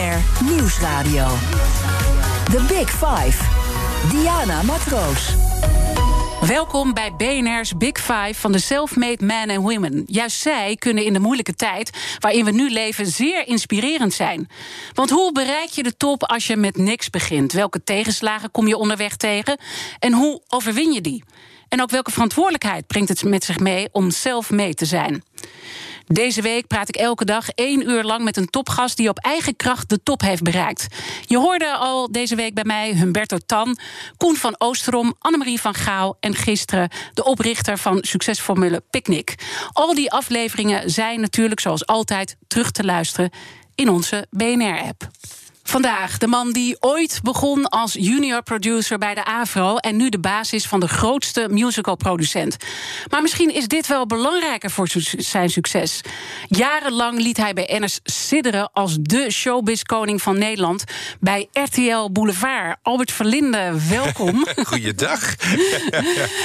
BNR Nieuwsradio. The Big Five. Diana Matroos. Welkom bij BNR's Big Five van de self-made men and women. Juist zij kunnen in de moeilijke tijd waarin we nu leven zeer inspirerend zijn. Want hoe bereik je de top als je met niks begint? Welke tegenslagen kom je onderweg tegen? En hoe overwin je die? En ook welke verantwoordelijkheid brengt het met zich mee om self-made te zijn? Deze week praat ik elke dag één uur lang met een topgast die op eigen kracht de top heeft bereikt. Je hoorde al deze week bij mij Humberto Tan, Koen van Oosterom, Annemarie van Gaal en gisteren de oprichter van succesformule Picnic. Al die afleveringen zijn natuurlijk zoals altijd terug te luisteren in onze BNR-app. Vandaag de man die ooit begon als junior producer bij de AVRO en nu de basis van de grootste musicalproducent. Maar misschien is dit wel belangrijker voor zijn succes. Jarenlang liet hij bij NS sidderen als de showbiz-koning van Nederland bij RTL Boulevard. Albert Verlinde, welkom. Goeiedag.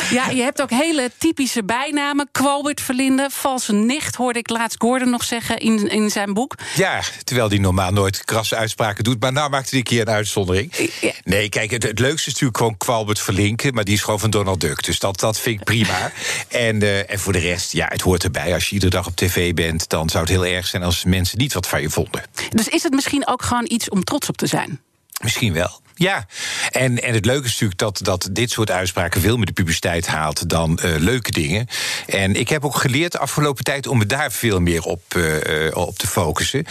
ja, je hebt ook hele typische bijnamen. Kwalbert Verlinde, valse nicht, hoorde ik laatst Gordon nog zeggen in, in zijn boek. Ja, terwijl hij normaal nooit krasse uitspraken doet maar nou maakte hij een keer een uitzondering. Nee, kijk, het, het, leukste is natuurlijk gewoon Kwalbert verlinken... maar die is gewoon van Donald Duck, dus dat, dat vind ik prima. en, uh, en voor de rest, ja, het hoort erbij. Als je iedere dag op tv bent, dan zou het heel erg zijn... als mensen niet wat van je vonden. Dus is het misschien ook gewoon iets om trots op te zijn? Misschien wel. Ja, en, en het leuke is natuurlijk dat, dat dit soort uitspraken veel meer de publiciteit haalt dan uh, leuke dingen. En ik heb ook geleerd de afgelopen tijd om me daar veel meer op, uh, op te focussen.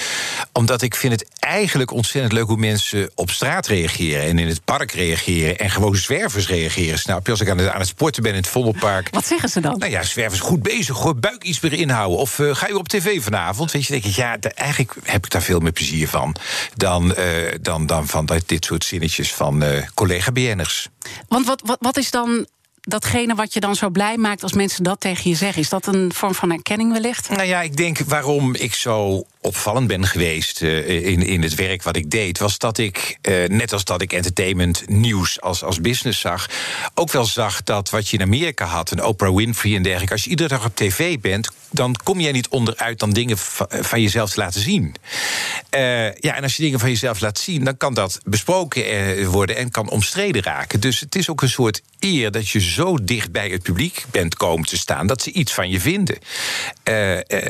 Omdat ik vind het eigenlijk ontzettend leuk hoe mensen op straat reageren en in het park reageren en gewoon zwervers reageren. Snap je? Als ik aan het, aan het sporten ben in het Vondelpark. Wat zeggen ze dan? Nou ja, zwervers goed bezig, hoor, buik iets meer inhouden. Of uh, ga je op tv vanavond? Weet je, denk ik, ja, eigenlijk heb ik daar veel meer plezier van dan, dan, dan van dit soort zinnetjes van uh, collega-BN'ers. Want wat, wat, wat is dan datgene wat je dan zo blij maakt als mensen dat tegen je zeggen? Is dat een vorm van erkenning wellicht? Nou ja, ik denk waarom ik zo opvallend ben geweest uh, in, in het werk wat ik deed, was dat ik, uh, net als dat ik entertainment nieuws als, als business zag, ook wel zag dat wat je in Amerika had, een Oprah Winfrey en dergelijke, als je iedere dag op tv bent, dan kom jij niet onderuit dan dingen van jezelf te laten zien. Ja, en als je dingen van jezelf laat zien, dan kan dat besproken worden en kan omstreden raken. Dus het is ook een soort eer dat je zo dicht bij het publiek bent komen te staan dat ze iets van je vinden.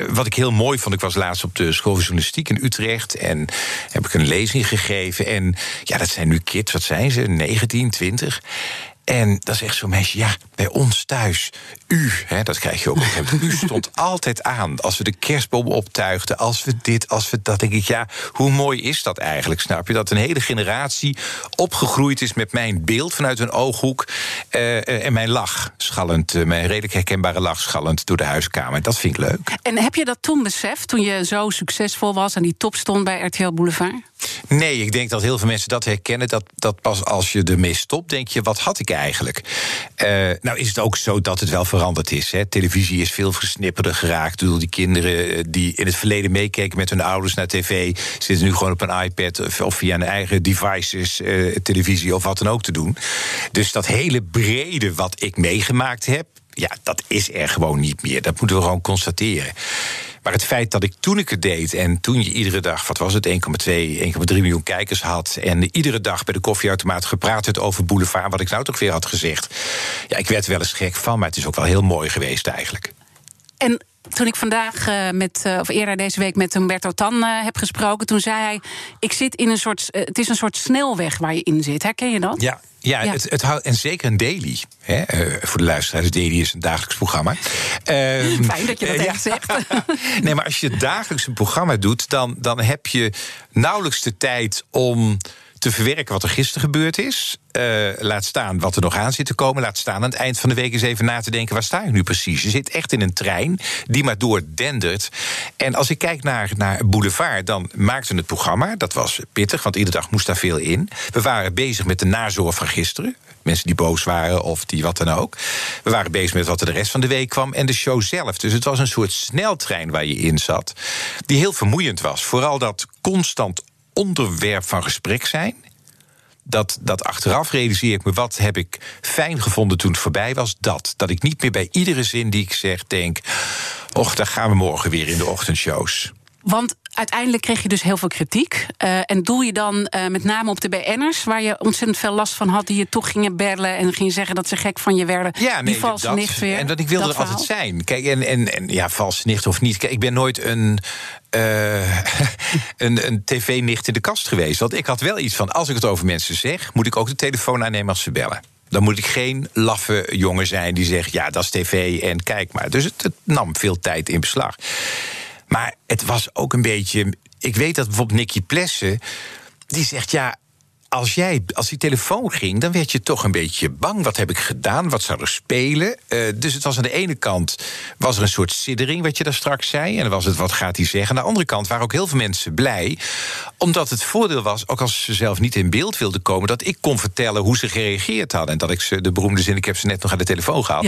Wat ik heel mooi vond, ik was laatst op de school van journalistiek in Utrecht. En heb ik een lezing gegeven. En ja, dat zijn nu kids, wat zijn ze? 19, 20. En dat is echt zo'n meisje, ja, bij ons thuis. U, hè, dat krijg je ook op U stond altijd aan als we de kerstboom optuigden. Als we dit, als we dat. Denk ik, ja, hoe mooi is dat eigenlijk? Snap je dat een hele generatie opgegroeid is met mijn beeld vanuit hun ooghoek. Uh, en mijn lach schallend, uh, mijn redelijk herkenbare lach schallend door de huiskamer. Dat vind ik leuk. En heb je dat toen beseft, toen je zo succesvol was en die top stond bij RTL Boulevard? Nee, ik denk dat heel veel mensen dat herkennen. Dat, dat pas als je ermee stopt, denk je, wat had ik eigenlijk? Uh, nou is het ook zo dat het wel veranderd is. Hè. Televisie is veel versnipperder geraakt. Ik die kinderen eh, die in het verleden meekeken met hun ouders naar tv... zitten nu gewoon op een iPad of via een eigen devices, uh, televisie of wat dan ook te doen. Dus dat hele brede wat ik meegemaakt heb... ja, dat is er gewoon niet meer. Dat moeten we gewoon constateren. Maar het feit dat ik toen ik het deed en toen je iedere dag, wat was het, 1,2, 1,3 miljoen kijkers had. En iedere dag bij de koffieautomaat gepraat werd over Boulevard, wat ik nou toch weer had gezegd. Ja, ik werd wel eens gek van, maar het is ook wel heel mooi geweest eigenlijk. En toen ik vandaag uh, met, uh, of eerder deze week met Humberto Tan uh, heb gesproken, toen zei hij: Ik zit in een soort. het is een soort snelweg waar je in zit. Herken je dat? Ja, ja, ja. Het, het houdt, en zeker een daily. Hè, voor de luisteraars, daily is een dagelijks programma. Ehm, Fijn dat je dat echt zegt. nee, maar als je dagelijks een programma doet, dan, dan heb je nauwelijks de tijd om te verwerken wat er gisteren gebeurd is. Uh, laat staan wat er nog aan zit te komen. Laat staan aan het eind van de week eens even na te denken... waar sta ik nu precies? Je zit echt in een trein die maar doordendert. En als ik kijk naar, naar Boulevard, dan maakten het programma. Dat was pittig, want iedere dag moest daar veel in. We waren bezig met de nazorg van gisteren. Mensen die boos waren of die wat dan ook. We waren bezig met wat er de rest van de week kwam. En de show zelf. Dus het was een soort sneltrein waar je in zat. Die heel vermoeiend was. Vooral dat constant onderwerp van gesprek zijn. Dat, dat achteraf realiseer ik me, wat heb ik fijn gevonden toen het voorbij was? Dat. Dat ik niet meer bij iedere zin die ik zeg denk... och, daar gaan we morgen weer in de ochtendshows. Want uiteindelijk kreeg je dus heel veel kritiek. Uh, en doel je dan uh, met name op de BN'ers, waar je ontzettend veel last van had, die je toch gingen bellen en gingen zeggen dat ze gek van je werden. Ja, nee, die valse dat, nicht weer. En dat ik wilde er altijd zijn. Kijk, en, en, en ja, valse nicht of niet. Kijk, ik ben nooit een. Uh, een, een tv-nicht in de kast geweest. Want ik had wel iets van: als ik het over mensen zeg, moet ik ook de telefoon aannemen als ze bellen. Dan moet ik geen laffe jongen zijn die zegt: ja, dat is tv en kijk maar. Dus het, het nam veel tijd in beslag. Maar het was ook een beetje. Ik weet dat bijvoorbeeld Nicky Plessen. die zegt: ja, als, jij, als die telefoon ging, dan werd je toch een beetje bang. Wat heb ik gedaan? Wat zou er spelen? Uh, dus het was aan de ene kant was er een soort siddering, wat je daar straks zei. En dan was het, wat gaat hij zeggen? Aan de andere kant waren ook heel veel mensen blij. Omdat het voordeel was, ook als ze zelf niet in beeld wilden komen... dat ik kon vertellen hoe ze gereageerd hadden. En dat ik ze, de beroemde zin, ik heb ze net nog aan de telefoon gehad.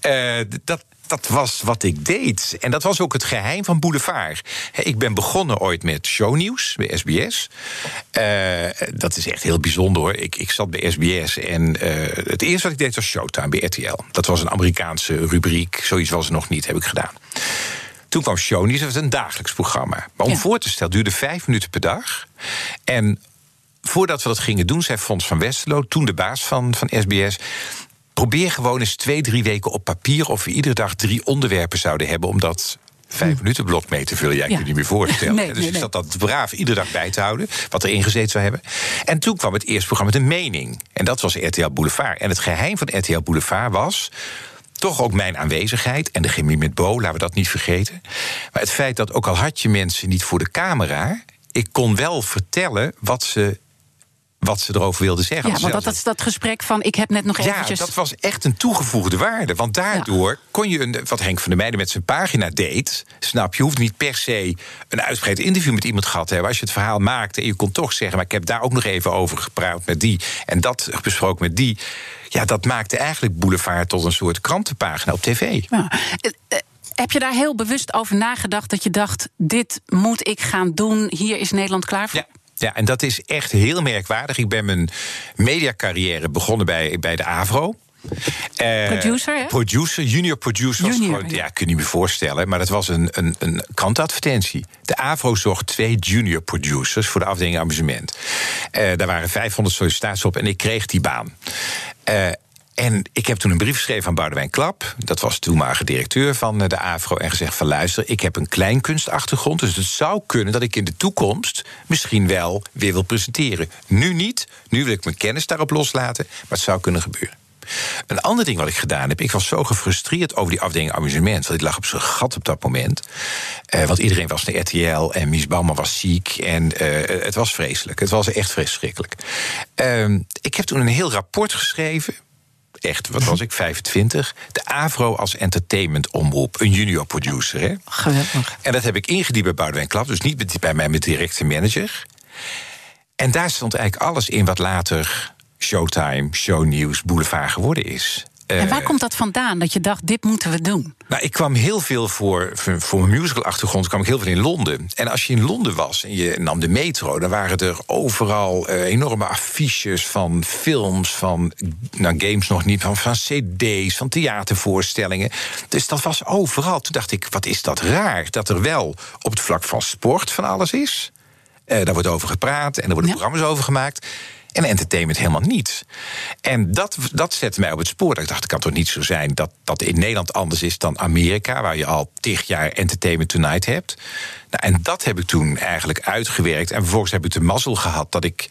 Ja. Uh, dat, dat was wat ik deed. En dat was ook het geheim van Boulevard. Ik ben begonnen ooit met shownieuws bij SBS. Uh, dat is echt heel bijzonder hoor. Ik, ik zat bij SBS en uh, het eerste wat ik deed was Showtime bij RTL. Dat was een Amerikaanse rubriek. Zoiets was er nog niet, heb ik gedaan. Toen kwam Shownieuws, dat was een dagelijks programma. Maar om ja. voor te stellen, duurde vijf minuten per dag. En voordat we dat gingen doen, zei Fons van Westerlo, toen de baas van, van SBS probeer gewoon eens twee, drie weken op papier of we iedere dag drie onderwerpen zouden hebben, omdat vijf minuten blok mee te vullen. Jij ja. kunt je niet meer voorstellen. Nee, dus nee, nee. zat dat braaf iedere dag bij te houden. Wat er ingezeten zou hebben. En toen kwam het eerste programma met een mening. En dat was RTL Boulevard. En het geheim van RTL Boulevard was toch ook mijn aanwezigheid. En de chemie met Bo, laten we dat niet vergeten. Maar het feit dat ook al had je mensen niet voor de camera... ik kon wel vertellen wat ze wat ze erover wilden zeggen. Ja, want dat, dat is dat gesprek van ik heb net nog ja, eventjes... dat was echt een toegevoegde waarde. Want daardoor ja. kon je, een, wat Henk van der Meijden met zijn pagina deed... snap je, hoeft niet per se een uitgebreid interview met iemand gehad te hebben. Als je het verhaal maakte en je kon toch zeggen... maar ik heb daar ook nog even over gepraat met die... en dat besproken met die... ja, dat maakte eigenlijk Boulevard tot een soort krantenpagina op tv. Ja. Heb je daar heel bewust over nagedacht dat je dacht: dit moet ik gaan doen, hier is Nederland klaar voor? Ja. Ja, en dat is echt heel merkwaardig. Ik ben mijn mediacarrière begonnen bij, bij de AVRO. Uh, producer, hè? Producer, junior producer. Junior, gewoon, ja, kun je meer voorstellen. Maar dat was een, een, een krantadvertentie. De AVRO zocht twee junior producers voor de afdeling amusement. Uh, daar waren 500 sollicitaties op en ik kreeg die baan. Uh, en ik heb toen een brief geschreven aan Boudewijn Klap. Dat was toenmalige directeur van de AVRO. En gezegd van luister, ik heb een kleinkunstachtergrond. Dus het zou kunnen dat ik in de toekomst misschien wel weer wil presenteren. Nu niet. Nu wil ik mijn kennis daarop loslaten. Maar het zou kunnen gebeuren. Een ander ding wat ik gedaan heb, ik was zo gefrustreerd over die afdeling amusement. Want ik lag op zijn gat op dat moment. Uh, want iedereen was naar RTL en Mies Bouwman was ziek. En uh, het was vreselijk. Het was echt verschrikkelijk. Uh, ik heb toen een heel rapport geschreven echt, wat was ik, 25. De AVRO als entertainmentomroep. Een junior producer, hè? Geweldig. En dat heb ik ingediend bij Boudewijn Klap. Dus niet bij mij met directe manager. En daar stond eigenlijk alles in wat later Showtime, Shownieuws, Boulevard geworden is. En waar komt dat vandaan, dat je dacht, dit moeten we doen? Nou, ik kwam heel veel voor, voor, voor mijn musical-achtergrond, kwam ik heel veel in Londen. En als je in Londen was en je nam de metro, dan waren er overal uh, enorme affiches van films, van nou, games nog niet, van, van CD's, van theatervoorstellingen. Dus dat was overal. Toen dacht ik, wat is dat raar dat er wel op het vlak van sport van alles is. Uh, daar wordt over gepraat en er worden ja. programma's over gemaakt. En entertainment helemaal niet. En dat, dat zette mij op het spoor. Ik dacht, het kan toch niet zo zijn dat dat in Nederland anders is dan Amerika, waar je al tig jaar Entertainment Tonight hebt. Nou, en dat heb ik toen eigenlijk uitgewerkt. En vervolgens heb ik de mazzel gehad dat ik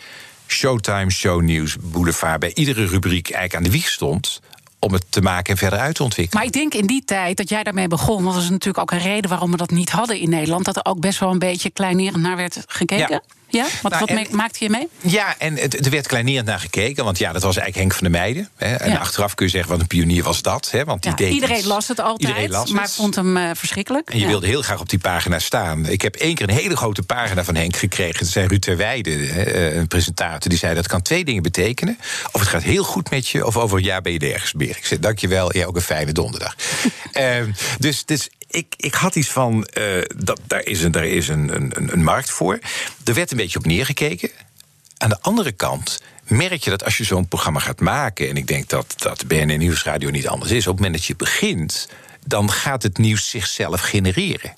Showtime, Shownieuws, Boulevard bij iedere rubriek eigenlijk aan de wieg stond om het te maken en verder uit te ontwikkelen. Maar ik denk in die tijd dat jij daarmee begon, was er natuurlijk ook een reden waarom we dat niet hadden in Nederland, dat er ook best wel een beetje kleinerend naar werd gekeken. Ja. Ja? Wat, nou, wat en, maakte je mee? Ja, en het, er werd kleinerend naar gekeken. Want ja, dat was eigenlijk Henk van der Meijden. Hè. En ja. achteraf kun je zeggen, wat een pionier was dat. Hè, want die ja, deed iedereen iets. las het altijd, las maar het. vond hem uh, verschrikkelijk. En je wilde heel graag op die pagina staan. Ik heb één keer een hele grote pagina van Henk gekregen. Dat zei Ruud Terweijde, een presentator. Die zei, dat kan twee dingen betekenen. Of het gaat heel goed met je, of over een jaar ben je ergens meer. Ik zei, dankjewel, ja, ook een fijne donderdag. uh, dus, dus ik, ik had iets van, uh, dat, daar is, een, daar is een, een, een markt voor. Er werd een beetje op neergekeken. Aan de andere kant merk je dat als je zo'n programma gaat maken... en ik denk dat, dat BNN Nieuwsradio niet anders is... op het moment dat je begint, dan gaat het nieuws zichzelf genereren.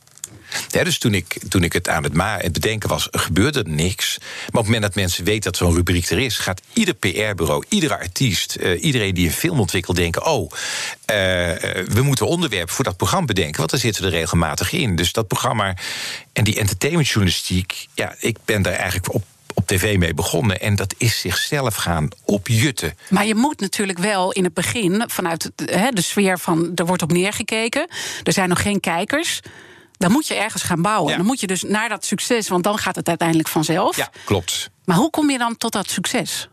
Dus toen ik, toen ik het aan het, ma het bedenken was, gebeurde er niks. Maar op het moment dat mensen weten dat zo'n rubriek er is, gaat ieder PR-bureau, iedere artiest, uh, iedereen die een film ontwikkelt, denken: oh, uh, we moeten onderwerp voor dat programma bedenken, want daar zitten we er regelmatig in. Dus dat programma en die entertainmentjournalistiek, ja, ik ben daar eigenlijk op op tv mee begonnen. En dat is zichzelf gaan opjutten. Maar je moet natuurlijk wel in het begin, vanuit de sfeer van er wordt op neergekeken, er zijn nog geen kijkers. Dan moet je ergens gaan bouwen. Dan moet je dus naar dat succes, want dan gaat het uiteindelijk vanzelf. Ja, klopt. Maar hoe kom je dan tot dat succes?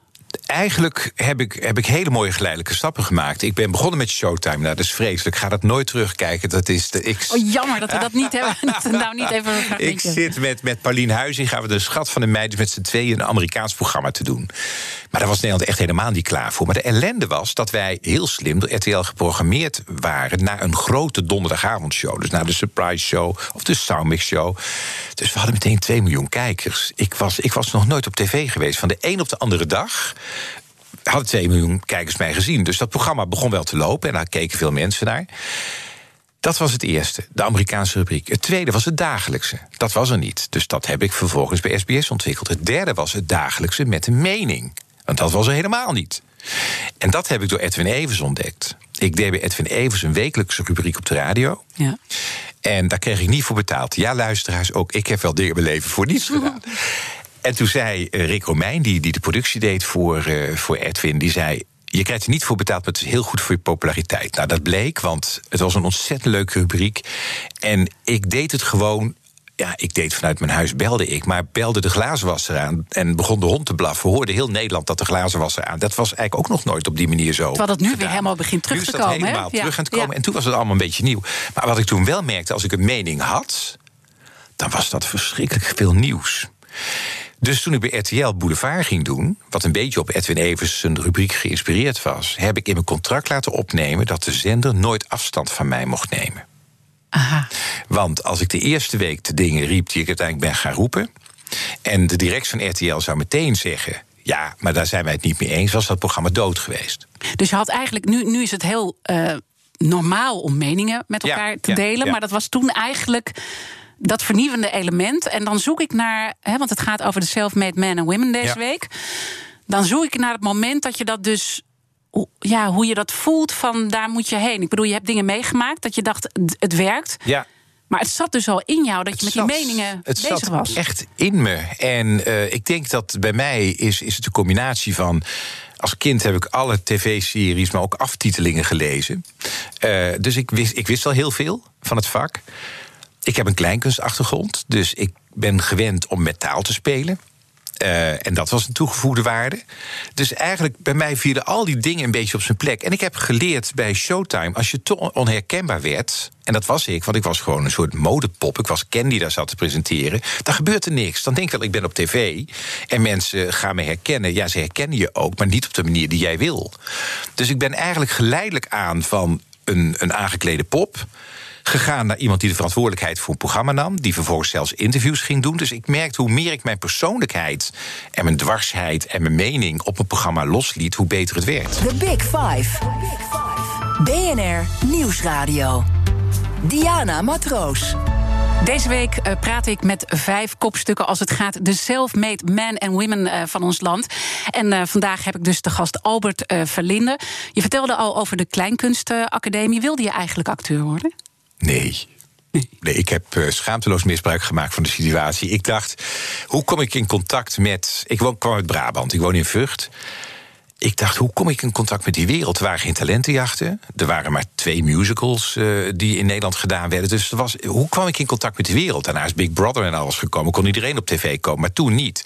eigenlijk heb ik, heb ik hele mooie geleidelijke stappen gemaakt. Ik ben begonnen met Showtime. Nou, dat is vreselijk. Ik ga dat nooit terugkijken. Dat is de, ik... Oh, jammer dat we dat niet hebben. nou, niet even ik zit met, met Paulien Huizing. Gaan we de schat van de meiden met z'n tweeën een Amerikaans programma te doen. Maar daar was Nederland echt helemaal niet klaar voor. Maar de ellende was dat wij heel slim door RTL geprogrammeerd waren... naar een grote donderdagavondshow. Dus naar de Surprise Show of de Soundmix Show. Dus we hadden meteen 2 miljoen kijkers. Ik was, ik was nog nooit op tv geweest. Van de een op de andere dag hadden 2 miljoen kijkers mij gezien. Dus dat programma begon wel te lopen en daar keken veel mensen naar. Dat was het eerste, de Amerikaanse rubriek. Het tweede was het dagelijkse. Dat was er niet. Dus dat heb ik vervolgens bij SBS ontwikkeld. Het derde was het dagelijkse met een mening. Want dat was er helemaal niet. En dat heb ik door Edwin Evers ontdekt. Ik deed bij Edwin Evers een wekelijkse rubriek op de radio. Ja. En daar kreeg ik niet voor betaald. Ja, luisteraars, ook ik heb wel dingen in mijn leven voor niets gedaan. En toen zei eh, Rick Romein, die, die de productie deed voor, uh, voor Edwin, die zei. Je krijgt er niet voor betaald, maar het is heel goed voor je populariteit. Nou, dat bleek, want het was een ontzettend leuke rubriek. En ik deed het gewoon ja, ik deed vanuit mijn huis, belde ik, maar belde de glazenwasser aan en begon de hond te blaffen. Hoorde heel Nederland dat de glazenwasser aan. Dat was eigenlijk ook nog nooit op die manier zo. Terwijl het nu weer helemaal begint terug te komen. helemaal terug aan het komen. En toen was het allemaal een beetje nieuw. Maar wat ik toen wel merkte, als ik een mening had, dan was dat verschrikkelijk veel nieuws. Dus toen ik bij RTL Boulevard ging doen, wat een beetje op Edwin Evers zijn rubriek geïnspireerd was, heb ik in mijn contract laten opnemen dat de zender nooit afstand van mij mocht nemen. Want als ik de eerste week de dingen riep die ik uiteindelijk ben gaan roepen, en de directie van RTL zou meteen zeggen: ja, maar daar zijn wij het niet mee eens, was dat programma dood geweest. Dus je had eigenlijk, nu, nu is het heel uh, normaal om meningen met elkaar te delen, maar dat was toen eigenlijk dat vernieuwende element. En dan zoek ik naar, hè, want het gaat over de self-made men en women deze week. Dan zoek ik naar het moment dat je dat dus ja, hoe je dat voelt van daar moet je heen. Ik bedoel, je hebt dingen meegemaakt dat je dacht het werkt. Ja. Maar het zat dus al in jou dat je met die meningen het bezig zat was. Echt in me. En uh, ik denk dat bij mij is, is het een combinatie van. Als kind heb ik alle tv-series, maar ook aftitelingen gelezen. Uh, dus ik wist, ik wist al heel veel van het vak. Ik heb een kleinkunstachtergrond, dus ik ben gewend om met taal te spelen. Uh, en dat was een toegevoegde waarde. Dus eigenlijk bij mij vielen al die dingen een beetje op zijn plek. En ik heb geleerd bij Showtime, als je toch onherkenbaar werd. En dat was ik, want ik was gewoon een soort modepop. Ik was Candy daar zat te presenteren. Dan gebeurt er niks. Dan denk ik wel, ik ben op tv. En mensen gaan me herkennen. Ja, ze herkennen je ook, maar niet op de manier die jij wil. Dus ik ben eigenlijk geleidelijk aan van een, een aangeklede pop gegaan naar iemand die de verantwoordelijkheid voor een programma nam. Die vervolgens zelfs interviews ging doen. Dus ik merkte hoe meer ik mijn persoonlijkheid en mijn dwarsheid en mijn mening op een programma losliet, hoe beter het werd. The Big Five. BNR Nieuwsradio. Diana Matroos. Deze week uh, praat ik met vijf kopstukken als het gaat de self-made men en women uh, van ons land. En uh, vandaag heb ik dus de gast Albert Verlinde. Je vertelde al over de Kleinkunstacademie. Wilde je eigenlijk acteur worden? Nee. Nee, ik heb uh, schaamteloos misbruik gemaakt van de situatie. Ik dacht, hoe kom ik in contact met. Ik woon, kwam uit Brabant, ik woon in Vught. Ik dacht, hoe kom ik in contact met die wereld? Er waren geen talentenjachten. Er waren maar twee musicals uh, die in Nederland gedaan werden. Dus er was, hoe kwam ik in contact met die wereld? Daarna is Big Brother en alles gekomen. Kon iedereen op tv komen, maar toen niet.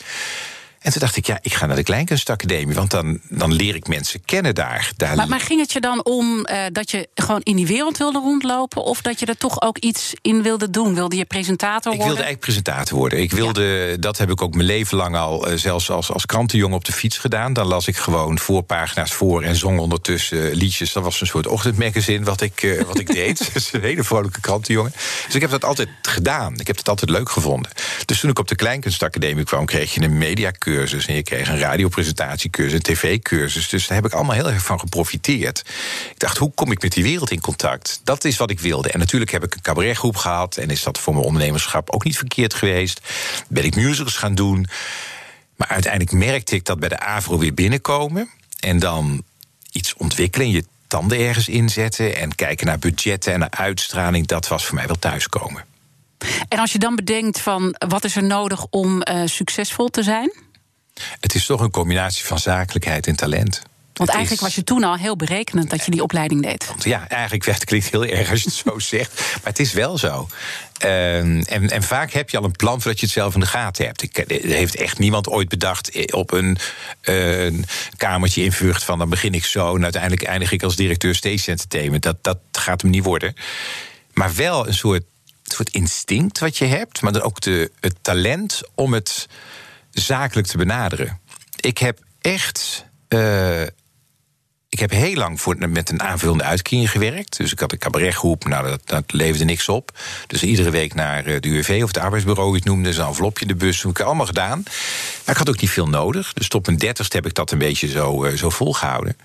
En toen dacht ik, ja, ik ga naar de Kleinkunstacademie, want dan, dan leer ik mensen kennen daar. daar maar, maar, ging het je dan om uh, dat je gewoon in die wereld wilde rondlopen, of dat je er toch ook iets in wilde doen? Wilde je presentator worden? Ik wilde eigenlijk presentator worden. Ik wilde, dat heb ik ook mijn leven lang al, uh, zelfs als, als krantenjongen op de fiets gedaan. Dan las ik gewoon voorpagina's voor en zong ondertussen liedjes. Dat was een soort ochtendmagazine wat ik, wat ik deed. dus een hele vrolijke krantenjongen. Dus ik heb dat altijd gedaan. Ik heb het altijd leuk gevonden. Dus toen ik op de Kleinkunstacademie kwam, kreeg je een mediacursus theatercursus. En je kreeg een radiopresentatiecursus, een tv-cursus. Dus daar heb ik allemaal heel erg van geprofiteerd. Ik dacht, hoe kom ik met die wereld in contact? Dat is wat ik wilde. En natuurlijk heb ik een cabaretgroep gehad. En is dat voor mijn ondernemerschap ook niet verkeerd geweest. Ben ik musicals gaan doen. Maar uiteindelijk merkte ik dat bij de AVRO weer binnenkomen. En dan iets ontwikkelen. Je tanden ergens inzetten. En kijken naar budgetten en naar uitstraling. Dat was voor mij wel thuiskomen. En als je dan bedenkt van wat is er nodig om uh, succesvol te zijn? Het is toch een combinatie van zakelijkheid en talent. Want eigenlijk was je toen al heel berekenend dat je die opleiding deed. Ja, eigenlijk werd het klinkt heel erg als je het zo zegt. Maar het is wel zo. Ehm, en, en, vaak heb je al een plan voordat je het zelf in de gaten hebt. Ik, er heeft echt niemand ooit bedacht eh, op een, een kamertje in Vught van dan begin ik zo en uiteindelijk eindig ik als directeur Stage Entertainment. Dat, dat gaat hem niet worden. Maar wel een soort, soort instinct wat je hebt, maar dan ook de, het talent om het zakelijk te benaderen. Ik heb echt. Uh, ik heb heel lang voor, met een aanvullende uitkering gewerkt. Dus ik had een cabaretgroep, nou, dat, dat leverde niks op. Dus iedere week naar eh, de UWV of het arbeidsbureau, het noemde, een envelopje de bus. Heb ik allemaal gedaan. Maar ik had ook niet veel nodig. Dus tot mijn dertigste heb ik dat een beetje zo, uh, zo volgehouden.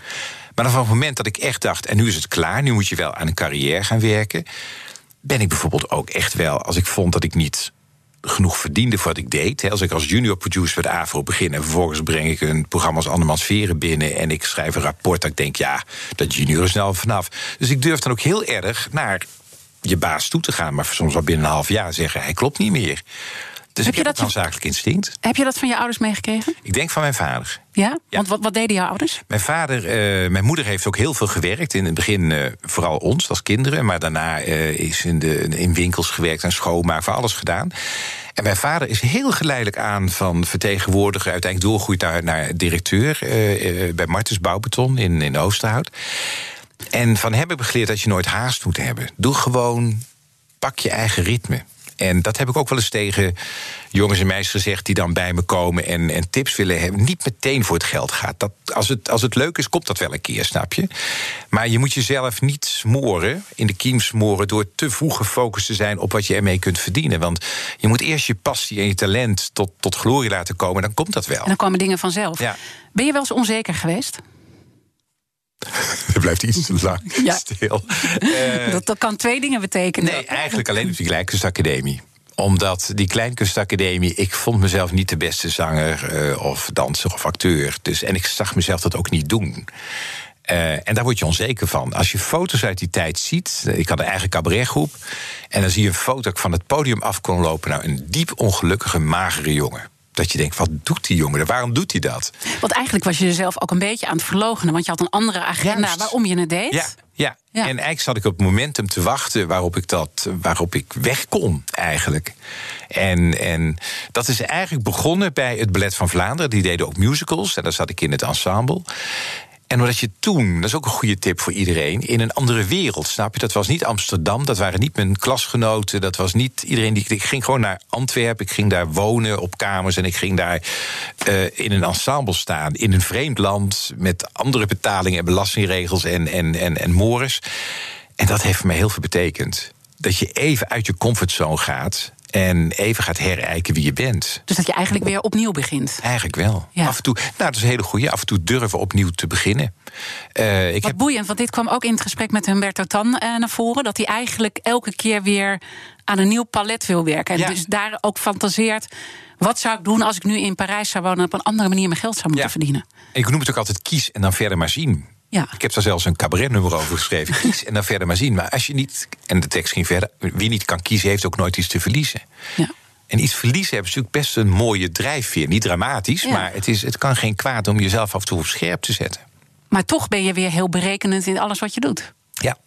Maar dan van het moment dat ik echt dacht, en nu is het klaar, nu moet je wel aan een carrière gaan werken. Ben ik bijvoorbeeld ook echt wel, als ik vond dat ik niet genoeg verdiende voor wat ik deed. Als ik als junior producer bij de AVRO begin... en vervolgens breng ik een programma als Andermans Veren binnen... en ik schrijf een rapport dat ik denk, ja, dat junior is snel vanaf. Dus ik durf dan ook heel erg naar je baas toe te gaan... maar soms al binnen een half jaar zeggen, hij klopt niet meer. Dus heb ik je dat zakelijk instinct. Heb je dat van je ouders meegekregen? Ik denk van mijn vader. Ja? Want wat, wat deden jouw ouders? Mijn vader, uh, mijn moeder heeft ook heel veel gewerkt. In het begin uh, vooral ons als kinderen. Maar daarna uh, is in, de, in winkels gewerkt en schoonmaak, voor alles gedaan. En mijn vader is heel geleidelijk aan van vertegenwoordiger... uiteindelijk doorgroeid naar, naar directeur bij Martens Bouwbeton in, in Oosterhout. En van hem heb ik geleerd dat je nooit haast moet hebben. Doe gewoon, pak je eigen ritme. En dat heb ik ook wel eens tegen jongens en meisjes gezegd die dan bij me komen en, en tips willen hebben. Niet meteen voor het geld gaat. Dat, als, het, als het leuk is, komt dat wel een keer, snap je? Maar je moet jezelf niet smoren, in de kiem smoren, door te vroeg gefocust te zijn op wat je ermee kunt verdienen. Want je moet eerst je passie en je talent tot, tot glorie laten komen, dan komt dat wel. En dan komen dingen vanzelf. Ja. Ben je wel eens onzeker geweest? Er blijft iets te lang ja. stil. Uh, dat, dat, kan twee dingen betekenen. Nee, eigenlijk alleen op die Kleinkunstacademie omdat die Kleinkunstacademie, ik vond mezelf niet de beste zanger uh, of danser of acteur. Dus, en ik zag mezelf dat ook niet doen. Uh, en daar word je onzeker van. Als je foto's uit die tijd ziet. Ik had een eigen cabaretgroep. En dan zie je een foto dat ik van het podium af kon lopen. Nou, een diep ongelukkige, magere jongen dat je denkt, wat doet die jongen? Waarom doet hij dat? Want eigenlijk was je jezelf ook een beetje aan het verlogenen. Want je had een andere agenda waarom je het deed. Ja, ja. ja. en eigenlijk zat ik op het momentum te wachten waarop ik, dat, waarop ik weg kon, eigenlijk. En, en dat is eigenlijk begonnen bij het Ballet van Vlaanderen. Die deden ook musicals en daar zat ik in het ensemble. En omdat je toen, dat is ook een goede tip voor iedereen, in een andere wereld, snap je? Dat was niet Amsterdam, dat waren niet mijn klasgenoten, dat was niet iedereen die. Ik ging gewoon naar Antwerpen, ik ging daar wonen op kamers en ik ging daar uh, in een ensemble staan, in een vreemd land, met andere betalingen en belastingregels en, en, en, en mores. En dat heeft voor mij heel veel betekend. Dat je even uit je comfortzone gaat en even gaat herijken wie je bent. Dus dat je eigenlijk weer opnieuw begint? Eigenlijk wel. Af en toe, nou, dat is een hele goede. Af en toe durven opnieuw te beginnen. Uh, ik Wat heb... boeiend, want dit kwam ook in het gesprek met Humberto Tan uh, naar voren. Dat hij eigenlijk elke keer weer aan een nieuw palet wil werken. En dus daar ook fantaseert. Wat zou ik doen als ik nu in Parijs zou wonen en op een andere manier mijn geld zou moeten verdienen? Ik noem het ook altijd kies en dan verder maar zien. Ja. Ik heb daar zelfs een cabaretnummer over geschreven. Kies en dan verder maar zien. Maar als je niet, en de tekst ging verder, wie niet kan kiezen, heeft ook nooit iets te verliezen. Ja. En iets verliezen hebben natuurlijk best een mooie drijfveer. Niet dramatisch, maar het, is, het kan geen kwaad om jezelf af en toe op scherp te zetten. Maar toch ben je weer heel berekenend in alles wat je doet. Ja.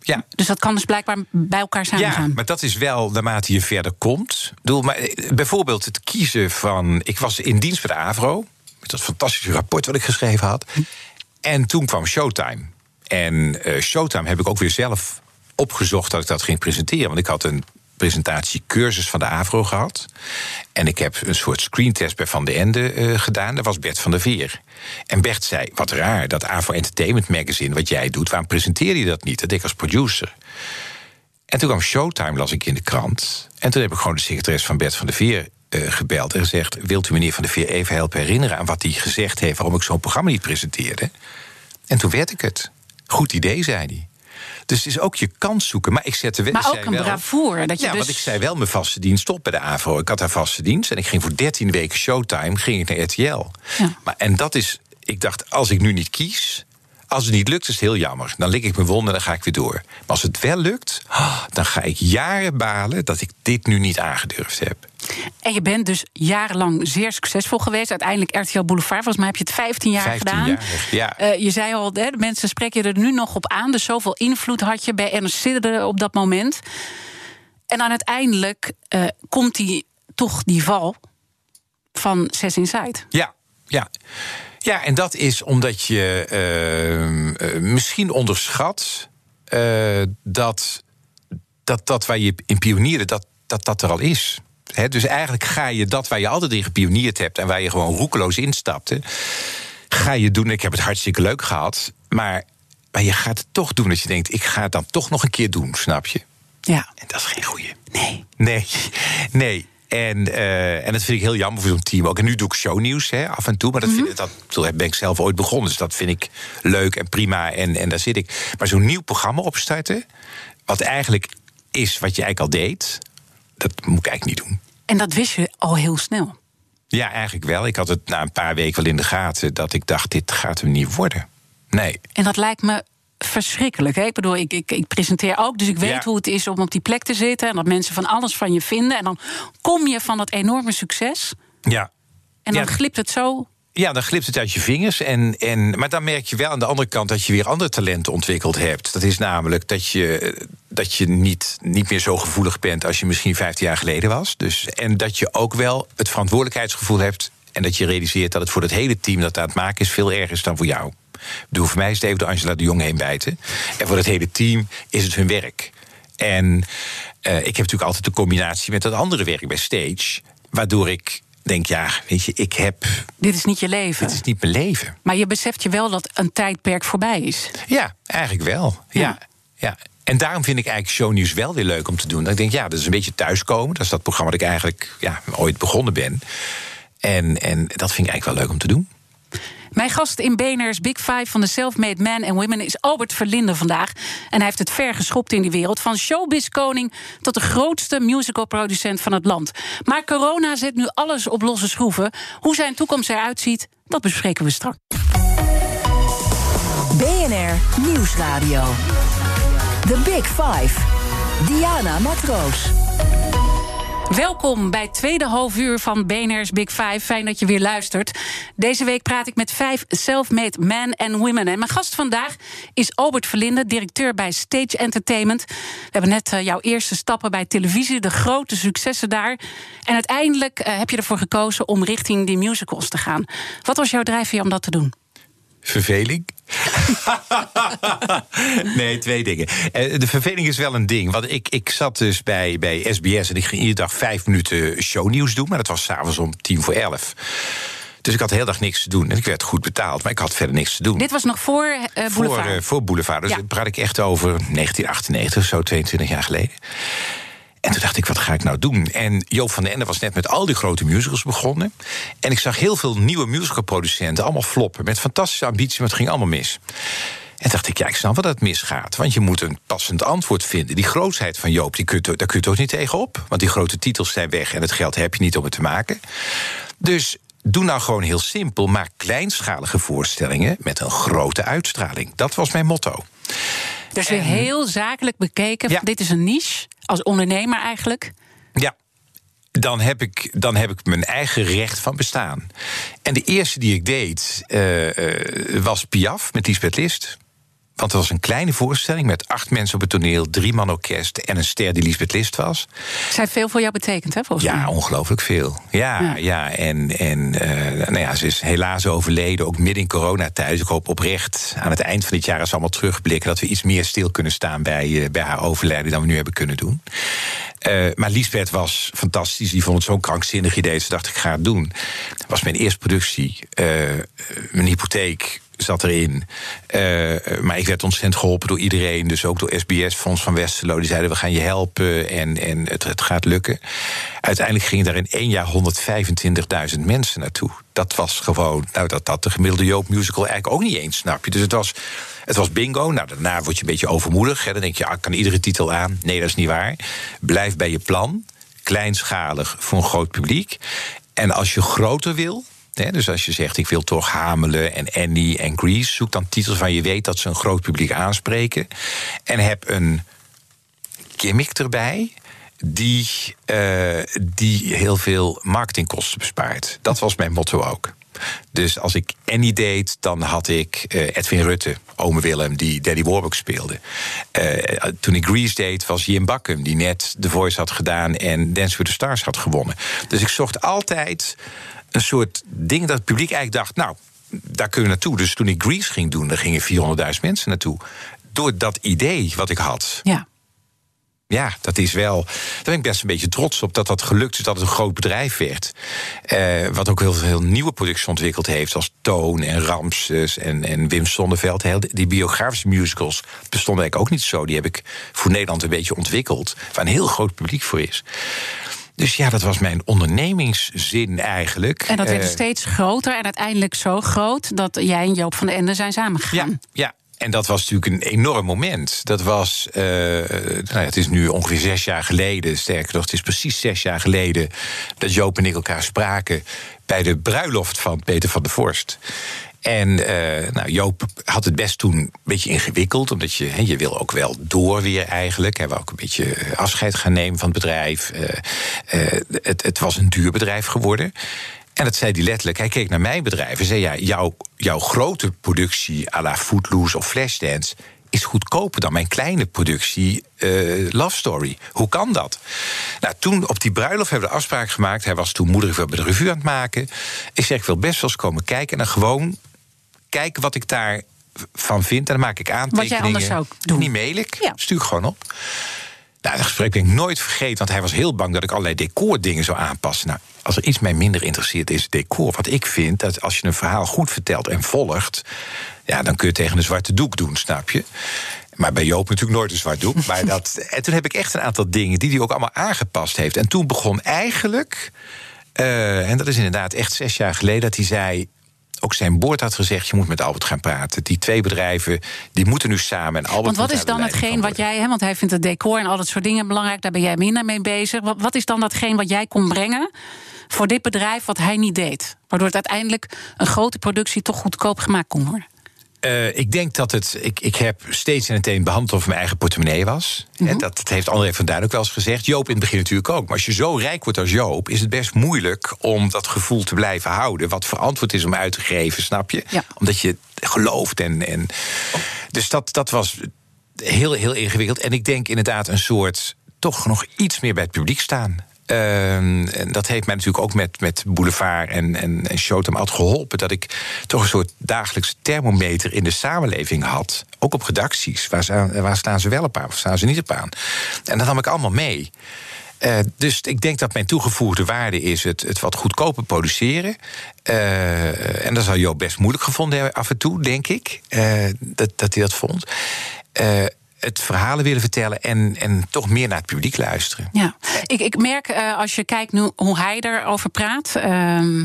Ja. Dus dat kan dus blijkbaar bij elkaar samengaan. Ja, maar dat is wel naarmate je verder komt. Doe, maar eh, bijvoorbeeld het kiezen van. Ik was in dienst bij de Avro. Met dat fantastische rapport wat ik geschreven had. En toen kwam Showtime. En uh, Showtime heb ik ook weer zelf opgezocht dat ik dat ging presenteren. Want ik had een presentatiecursus van de AVRO gehad. En ik heb een soort screentest bij Van de Ende uh, gedaan. Dat was Bert van der Veer. En Bert zei, wat raar, dat AVRO Entertainment Magazine... wat jij doet, waarom presenteer je dat niet? Dat ik als producer. En toen kwam Showtime, las ik in de krant. En toen heb ik gewoon de secretaris van Bert van der Veer gebeld en gezegd: Wilt u meneer Van der Veer even helpen herinneren aan wat hij gezegd heeft, waarom ik zo'n programma niet presenteerde? En toen werd ik het. Goed idee, zei hij. Dus het is ook je kans zoeken. Maar ik zette wel. Maar ook een bravoure. Dat je ja, dus... want ik zei wel mijn vaste dienst op bij de AVO. Ik had daar vaste dienst en ik ging voor 13 weken showtime ging ik naar RTL. Ja. Maar, en dat is, ik dacht, als ik nu niet kies, als het niet lukt, is het heel jammer. Dan lik ik mijn wonden en dan ga ik weer door. Maar als het wel lukt, dan ga ik jaren balen dat ik dit nu niet aangedurfd heb. En je bent dus jarenlang zeer succesvol geweest. Uiteindelijk RTL Boulevard, volgens mij heb je het 15 jaar 15 gedaan. Jaar, ja. Uh, je zei al, de mensen spreken je er nu nog op aan. Dus zoveel invloed had je bij NRC op dat moment. En dan uiteindelijk uh, komt die, toch die val van Zes Inside. Ja, ja. Ja, en dat is omdat je uh, uh, misschien onderschat dat, dat dat waar je in pionierde, dat dat, dat er al is. He, dus eigenlijk ga je dat waar je altijd in gepioneerd hebt en waar je gewoon roekeloos instapte, ga je doen. Ik heb het hartstikke leuk gehad, maar, maar je gaat het toch doen als je denkt: ik ga het dan toch nog een keer doen, snap je? Ja. En dat is geen goeie. Nee. Nee, nee. En, uh, en dat vind ik heel jammer voor zo'n team ook. En nu doe ik shownieuws hè, af en toe. Maar dat, vind, dat, dat ben ik zelf ooit begonnen. Dus dat vind ik leuk en prima. En, en daar zit ik. Maar zo'n nieuw programma opstarten. Wat eigenlijk is wat je eigenlijk al deed. Dat moet ik eigenlijk niet doen. En dat wist je al heel snel. Ja, eigenlijk wel. Ik had het na een paar weken wel in de gaten. Dat ik dacht, dit gaat hem niet worden. Nee. En dat lijkt me verschrikkelijk. Hè? Ik bedoel, ik, ik, ik, presenteer ook, dus ik weet Ja. hoe het is om op die plek te zitten. En dat mensen van alles van je vinden. En dan kom je van dat enorme succes. Ja. En dan Ja. glipt het zo. Ja, dan glipt het uit je vingers. En, en, maar dan merk je wel aan de andere kant dat je weer andere talenten ontwikkeld hebt. Dat is namelijk dat je, dat je niet, niet meer zo gevoelig bent als je misschien 15 jaar geleden was. Dus, en dat je ook wel het verantwoordelijkheidsgevoel hebt. En dat je realiseert dat het voor het hele team dat aan het maken is veel erger is dan voor jou. Ik bedoel, voor mij is het even door Angela de Jong heen bijten. En voor het hele team is het hun werk. En eh, ik heb natuurlijk altijd de combinatie met dat andere werk bij Stage. Waardoor ik denk, ja, weet je, ik heb. Dit is niet je leven. Dit is niet mijn leven. Maar je beseft je wel dat een tijdperk voorbij is. Ja, eigenlijk wel. Ja. Ja. ja. En daarom vind ik eigenlijk shownieuws wel weer leuk om te doen. Dat ik denk, ja, dat is een beetje thuiskomen. Dat is dat programma dat ik eigenlijk ja, ooit begonnen ben. En, en dat vind ik eigenlijk wel leuk om te doen. Mijn gast in BNR's Big Five van de Self-Made Man and Women is Albert Verlinde vandaag. En hij heeft het ver geschopt in die wereld. Van showbiz-koning tot de grootste musicalproducent van het land. Maar corona zet nu alles op losse schroeven. Hoe zijn toekomst eruit ziet, dat bespreken we straks. BNR Nieuwsradio. The Big Five. Diana Matroos. Welkom bij het tweede halfuur van BNR's Big Five. Fijn dat je weer luistert. Deze week praat ik met vijf self-made men and women. En mijn gast vandaag is Albert Verlinde, directeur bij Stage Entertainment. We hebben net eh, jouw eerste stappen bij televisie, de grote successen daar. En uiteindelijk eh, heb je ervoor gekozen om richting die musicals te gaan. Wat was jouw drijfveer om dat te doen? Verveling? nee, twee dingen. Eh, De verveling is wel een ding. Want ik, ik zat dus bij, bij SBS en ik ging iedere dag vijf minuten shownieuws doen. Maar dat was s'avonds om tien voor elf. Dus ik had de hele dag niks te doen. En ik werd goed betaald, maar ik had verder niks te doen. Dit was nog voor eh Boulevard. Voor, eh, voor Boulevard. Dus Ja. praat ik echt over 1998, zo 22 jaar geleden. En toen dacht ik, wat ga ik nou doen? En Joop van den Ende was net met al die grote musicals begonnen. En ik zag heel veel nieuwe musicalproducenten, allemaal floppen. Met fantastische ambitie, maar het ging allemaal mis. En dacht ik, ja, ik snap wel dat het misgaat. Want je moet een passend antwoord vinden. Die grootheid van Joop, die kun je, daar kun je toch niet tegenop. Want die grote titels zijn weg en het geld heb je niet om het te maken. Dus doe nou gewoon heel simpel. Maak kleinschalige voorstellingen met een grote uitstraling. Dat was mijn motto. Dus weer heel zakelijk bekeken. Ja. Dit is een niche, als ondernemer eigenlijk. Ja. Dan heb, ik, dan heb ik mijn eigen recht van bestaan. En de eerste die ik deed eh, eh, was Piaf met Lisbeth List. Want het was een kleine voorstelling met acht mensen op het toneel, drie man orkest en een ster die Lisbeth List was. Zij veel voor jou betekent, hè, volgens mij. Ja, ongelooflijk veel. Ja, Ja. ja. en, en eh, nou ja, ze is helaas overleden, ook midden in coronatijd. Ik hoop oprecht aan het eind van dit jaar, als we allemaal terugblikken, dat we iets meer stil kunnen staan bij, eh, bij haar overlijden dan we nu hebben kunnen doen. Eh, maar Lisbeth was fantastisch. Die vond het zo'n krankzinnig idee. Ze dacht, ik ga het doen. Dat was mijn eerste productie. mijn hypotheek zat erin. Uh, maar ik werd ontzettend geholpen door iedereen. Dus ook door SBS, Fonds van Westerlo. Die zeiden, we gaan je helpen en, en het, het gaat lukken. Uiteindelijk gingen daar in één jaar 125.000 mensen naartoe. Dat was gewoon, nou, dat had de gemiddelde Joop musical eigenlijk ook niet eens, snap je? Dus het was, het was bingo. Nou, daarna word je een beetje overmoedig. Hè. Dan denk je, ah, kan iedere titel aan. Nee, dat is niet waar. Blijf bij je plan. Kleinschalig voor een groot publiek. En als je groter wil, dus als je zegt, ik wil toch Hamelen en Annie en Grease... zoek dan titels van je weet dat ze een groot publiek aanspreken. En heb een gimmick erbij die, uh, die heel veel marketingkosten bespaart. Dat was mijn motto ook. Dus als ik Annie deed, dan had ik uh, Edwin Rutte, ome Willem, die Daddy Warbuck speelde. Uh, toen ik Grease deed, was Jim Bakken, die net The Voice had gedaan en Dance with the Stars had gewonnen. Dus ik zocht altijd een soort ding dat het publiek eigenlijk dacht... nou, daar kunnen we naartoe. Dus toen ik Grease ging doen, daar gingen 400.000 mensen naartoe. Door dat idee wat ik had. Ja. Ja, dat is wel. Daar ben ik best een beetje trots op dat dat gelukt is, dat het een groot bedrijf werd. Eh, wat ook heel veel nieuwe producties ontwikkeld heeft, als Toon en Ramses en, en Wim Sonneveld. Heel, die biografische musicals bestonden eigenlijk ook niet zo. Die heb ik voor Nederland een beetje ontwikkeld, waar een heel groot publiek voor is. Dus ja, dat was mijn ondernemingszin eigenlijk. En dat werd uh, steeds groter en uiteindelijk zo groot dat jij en Joop van den Ende zijn samengegaan. Ja, ja. En dat was natuurlijk een enorm moment. Dat was, uh, nou ja, het is nu ongeveer zes jaar geleden, sterker nog, het is precies zes jaar geleden dat Joop en ik elkaar spraken bij de bruiloft van Peter van der Vorst. En uh, nou, Joop had het best toen een beetje ingewikkeld, omdat je, je wil ook wel door weer eigenlijk. Hij wou ook een beetje afscheid gaan nemen van het bedrijf. Uh, het, het was een duur bedrijf geworden. En dat zei hij letterlijk. Hij keek naar mijn bedrijf en zei: ja, jouw, jouw grote productie à la Footloose of Flashdance is goedkoper dan mijn kleine productie uh, Love Story. Hoe kan dat? Nou, toen op die bruiloft hebben we de afspraak gemaakt. Hij was toen moeder bij de revue aan het maken. Ik zeg, ik wil best wel eens komen kijken en dan gewoon kijken wat ik daar van vind. En dan maak ik aantekeningen. Wat jij anders zou doen. Niet mail ik, ja. stuur gewoon op. Nou, dat gesprek ben ik nooit vergeten, want hij was heel bang dat ik allerlei decordingen zou aanpassen. Nou, als er iets mij minder interesseert, is decor. Wat ik vind, dat als je een verhaal goed vertelt en volgt, ja, dan kun je tegen een zwarte doek doen, snap je? Maar bij Joop natuurlijk nooit een zwart doek. Maar dat, en toen heb ik echt een aantal dingen die hij ook allemaal aangepast heeft. En toen begon eigenlijk, uh, en dat is inderdaad echt zes jaar geleden, dat hij zei: ook zijn boord had gezegd: je moet met Albert gaan praten. Die twee bedrijven die moeten nu samen. En Albert want wat is dan hetgeen wat jij, hè, want hij vindt het decor en al dat soort dingen belangrijk, daar ben jij minder mee bezig. Wat, wat is dan datgene wat jij kon brengen voor dit bedrijf wat hij niet deed? Waardoor het uiteindelijk een grote productie toch goedkoop gemaakt kon worden. Uh, ik denk dat het. Ik, ik heb steeds en meteen behandeld of mijn eigen portemonnee was. Mm -hmm. dat, dat heeft André van Duin ook wel eens gezegd. Joop in het begin natuurlijk ook. Maar als je zo rijk wordt als Joop, is het best moeilijk om dat gevoel te blijven houden. Wat verantwoord is om uit te geven, snap je? Ja. Omdat je gelooft. En, en, dus dat, dat was heel, heel ingewikkeld. En ik denk inderdaad een soort. toch nog iets meer bij het publiek staan. En dat heeft mij natuurlijk ook met, met Boulevard en, en, en Showtime geholpen. Dat ik toch een soort dagelijkse thermometer in de samenleving had. Ook op redacties. Waar, staan, ze wel op aan of staan ze niet op aan? En dat nam ik allemaal mee. Uh, dus ik denk dat mijn toegevoegde waarde is het, het wat goedkoper produceren. Uh, en dat zou Joop best moeilijk gevonden hebben af en toe, denk ik. Uh, dat, dat hij dat vond het verhalen willen vertellen en, en toch meer naar het publiek luisteren. Ja, ik, ik merk uh, als je kijkt nu hoe hij erover praat. Uh,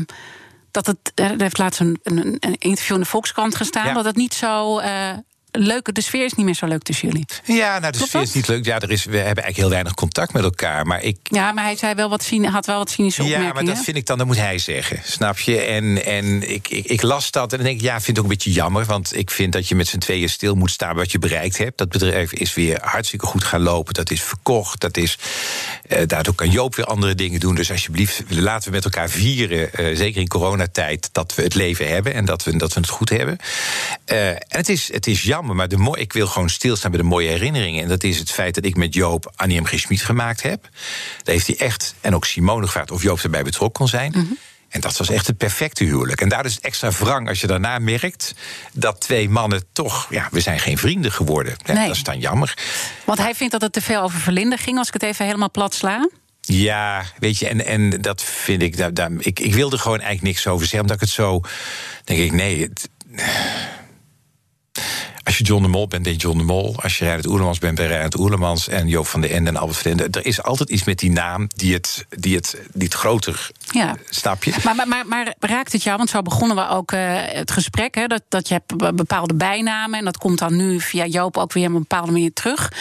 dat het, er heeft laatst een, een, interview in de Volkskrant gestaan. Ja. Dat het niet zo uh, leuke, de sfeer is niet meer zo leuk tussen jullie. Ja, nou, de Klopt sfeer dat? is niet leuk. Ja, er is, we hebben eigenlijk heel weinig contact met elkaar. Maar ik... Ja, maar hij zei wel wat, had wel wat cynische opmerkingen. Ja, maar dat vind ik dan, dat moet hij zeggen. Snap je? En, en ik, ik, ik, las dat en dan denk ik, ja, vind het ook een beetje jammer. Want ik vind dat je met z'n tweeën stil moet staan wat je bereikt hebt. Dat bedrijf is weer hartstikke goed gaan lopen. Dat is verkocht. Dat is, uh, daardoor kan Joop weer andere dingen doen. Dus alsjeblieft, laten we met elkaar vieren, uh, zeker in coronatijd, dat we het leven hebben en dat we, dat we het goed hebben. Uh, en het is, het is jammer maar de ik wil gewoon stilstaan bij de mooie herinneringen. En dat is het feit dat ik met Joop Annie M. G. Schmid gemaakt heb. Daar heeft hij echt, en ook Simone gevraagd of Joop erbij betrokken kon zijn. Mm -hmm. En dat was echt het perfecte huwelijk. En daar is het extra wrang als je daarna merkt dat twee mannen toch, ja, we zijn geen vrienden geworden. Ja, nee. Dat is dan jammer. Want hij vindt dat het te veel over verlinden ging, als ik het even helemaal plat sla. Ja, weet je, en, en dat vind ik. Daar, daar, ik, ik wilde gewoon eigenlijk niks over zeggen, omdat ik het zo. denk ik, nee. Het, Als je John de Mol bent, ben je John de Mol. Als je Reinhard Oerlemans bent, ben je Reinhard Oerlemans. En Joop van den Ende en Albert Ende. Er is altijd iets met die naam die het, die het, die het groter ja. snap je. Maar, maar, maar, maar, raakt het jou, want zo begonnen we ook uh, het gesprek... Hè, dat, dat je hebt bepaalde bijnamen en dat komt dan nu via Joop ook weer op een bepaalde manier terug.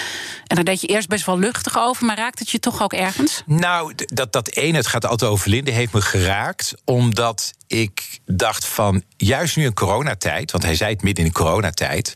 En daar deed je eerst best wel luchtig over, maar raakt het je toch ook ergens? Nou, dat, dat ene, het gaat altijd over Linde, heeft me geraakt... omdat ik dacht van, juist nu in coronatijd... want hij zei het midden in de coronatijd...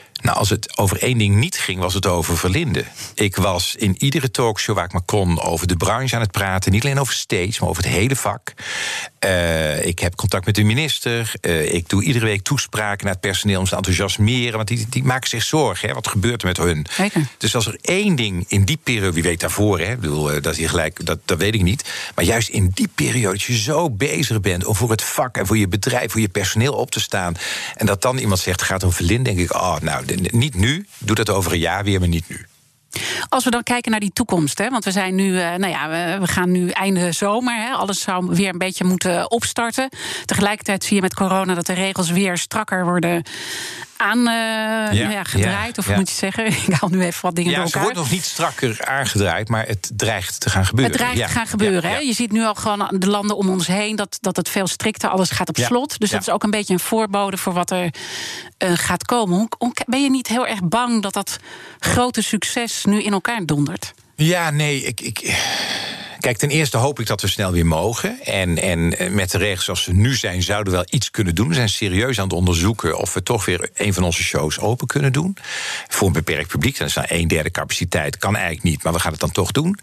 Nou, als het over één ding niet ging, was het over Verlinde. Ik was in iedere talkshow waar ik maar kon over de branche aan het praten. Niet alleen over stage, maar over het hele vak. Uh, ik heb contact met de minister. Uh, ik doe iedere week toespraken naar het personeel om ze te enthousiasmeren. Want die, die maken zich zorgen. Hè, wat gebeurt er met hun? Zeker. Dus als er één ding in die periode, wie weet daarvoor, hè, bedoel, uh, dat je gelijk, dat, dat weet ik niet. Maar juist in die periode, dat je zo bezig bent om voor het vak en voor je bedrijf, voor je personeel op te staan. En dat dan iemand zegt, gaat over Verlinde, denk ik, oh, nou, niet nu. Doe dat over een jaar weer, maar niet nu. Als we dan kijken naar die toekomst, hè, want we zijn nu, uh, nou ja, we, gaan nu einde zomer. Hè, alles zou weer een beetje moeten opstarten. Tegelijkertijd zie je met corona dat de regels weer strakker worden aan uh, ja, ja, gedraaid, of moet je zeggen? Ik haal nu even wat dingen ja, door elkaar. Het wordt nog niet strakker aangedraaid, maar het dreigt te gaan gebeuren. Het dreigt te gaan gebeuren. Hè? Je ziet nu al gewoon de landen om ons heen dat, dat het veel strikter, alles gaat op slot. Dus dat is ook een beetje een voorbode voor wat er uh, gaat komen. Ben je niet heel erg bang dat dat grote succes nu in elkaar dondert? Ja, nee, ik, ik, Kijk, ten eerste hoop ik dat we snel weer mogen. En, en eh, met de regels zoals ze nu zijn, zouden we wel iets kunnen doen. We zijn serieus aan het onderzoeken of we toch weer een van onze shows open kunnen doen. Voor een beperkt publiek. Dan is dan een derde capaciteit. Kan eigenlijk niet, maar we gaan het dan toch doen.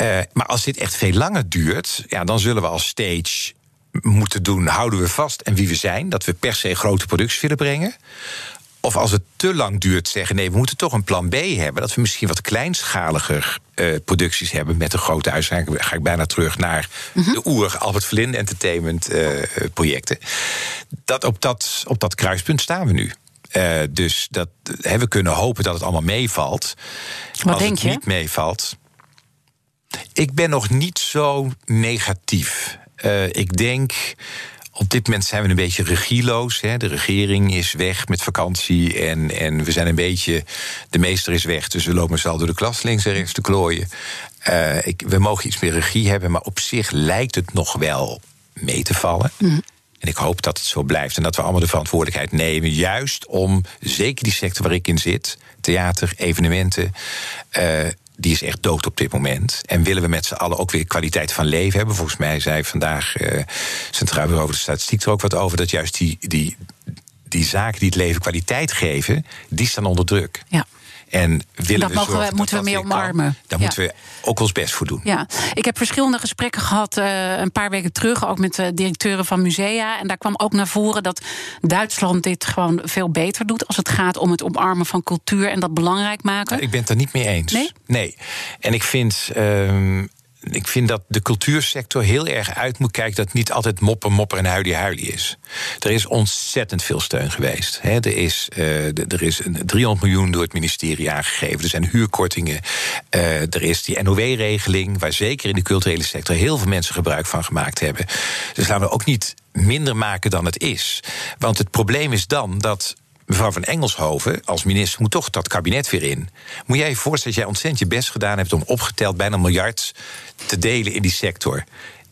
Uh, maar als dit echt veel langer duurt, ja, dan zullen we als stage moeten doen, houden we vast en wie we zijn. Dat we per se grote producties willen brengen. Of als het te lang duurt, zeggen nee, we moeten toch een plan B hebben. Dat we misschien wat kleinschaliger uh, producties hebben met een grote uitzending. Ga ik bijna terug naar de oer Albert Verlinde Entertainment uh, projecten. Dat op, dat, op dat kruispunt staan we nu. Uh, dus dat, he, we kunnen hopen dat het allemaal meevalt. Wat als denk het niet meevalt. Ik ben nog niet zo negatief. ik denk op dit moment zijn we een beetje regieloos. Hè. De regering is weg met vakantie en, en we zijn een beetje. De meester is weg, dus we lopen z'n door de klas links en rechts te klooien. Uh, ik, we mogen iets meer regie hebben, maar op zich lijkt het nog wel mee te vallen. Mm. En ik hoop dat het zo blijft en dat we allemaal de verantwoordelijkheid nemen. Juist om, zeker die sector waar ik in zit, theater, evenementen. Uh, die is echt dood op dit moment. En willen we met z'n allen ook weer kwaliteit van leven hebben? Volgens mij zei vandaag uh, Centraal Bureau over de Statistiek er ook wat over... dat juist die, die, die zaken die het leven kwaliteit geven, die staan onder druk. Ja. En willen dat we mogen we, moeten we meer omarmen. Daar moeten we ook ons best voor doen. Ja, ik heb verschillende gesprekken gehad uh, een paar weken terug, ook met de directeuren van musea. En daar kwam ook naar voren dat Duitsland dit gewoon veel beter doet als het gaat om het omarmen van cultuur en dat belangrijk maken. Nou, ik ben het er niet mee eens. Nee? Nee. En ik vind. Uh, ik vind dat de cultuursector heel erg uit moet kijken dat het niet altijd mopper, mopper en huilie, huilie is. Er is ontzettend veel steun geweest. er, is, uh, er is 300 miljoen door het ministerie aangegeven. Er zijn huurkortingen. Uh, er is die NOW-regeling, waar zeker in de culturele sector heel veel mensen gebruik van gemaakt hebben. Dus laten we ook niet minder maken dan het is. Want het probleem is dan dat mevrouw van Engelshoven als minister moet toch dat kabinet weer in. Moet jij je voorstellen dat jij ontzettend je best gedaan hebt om opgeteld bijna een miljard te delen in die sector.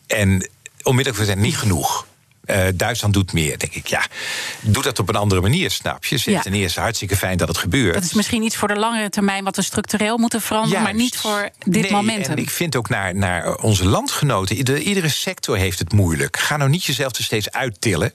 En onmiddellijk we zijn niet genoeg. Uh, Duitsland doet meer, denk ik. Ja, doe dat op een andere manier, snap je? Ja. Ten eerste hartstikke fijn dat het gebeurt. Dat is misschien iets voor de langere termijn wat we structureel moeten veranderen, Juist. maar niet voor dit nee, moment. En ik vind ook naar, naar onze landgenoten, iedere, iedere sector heeft het moeilijk. Ga nou niet jezelf er steeds uittillen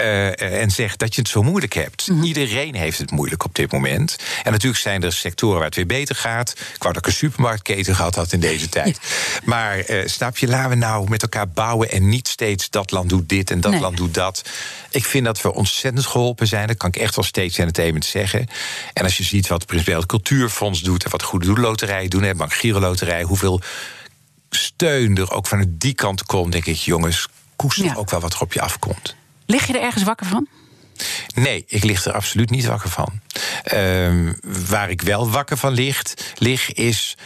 uh, en zeg dat je het zo moeilijk hebt. Mm -hmm. Iedereen heeft het moeilijk op dit moment. En natuurlijk zijn er sectoren waar het weer beter gaat. Ik wou dat ik een supermarktketen gehad had in deze tijd. Ja. Maar uh, snap je, laten we nou met elkaar bouwen en niet steeds dat land doet dit en dat nee. land doet dat. Ik vind dat we ontzettend geholpen zijn. Dat kan ik echt wel steeds entertainment zeggen. En als je ziet wat principieel het Cultuurfonds doet en wat Goede Doelloterij doen, en Bank Giro Loterij, hoeveel steun er ook vanuit die kant komt, denk ik, jongens, koester ja. ook wel wat er op je afkomt. Lig je er ergens wakker van? Nee, ik lig er absoluut niet wakker van. Uh, waar ik wel wakker van lig, lig, is.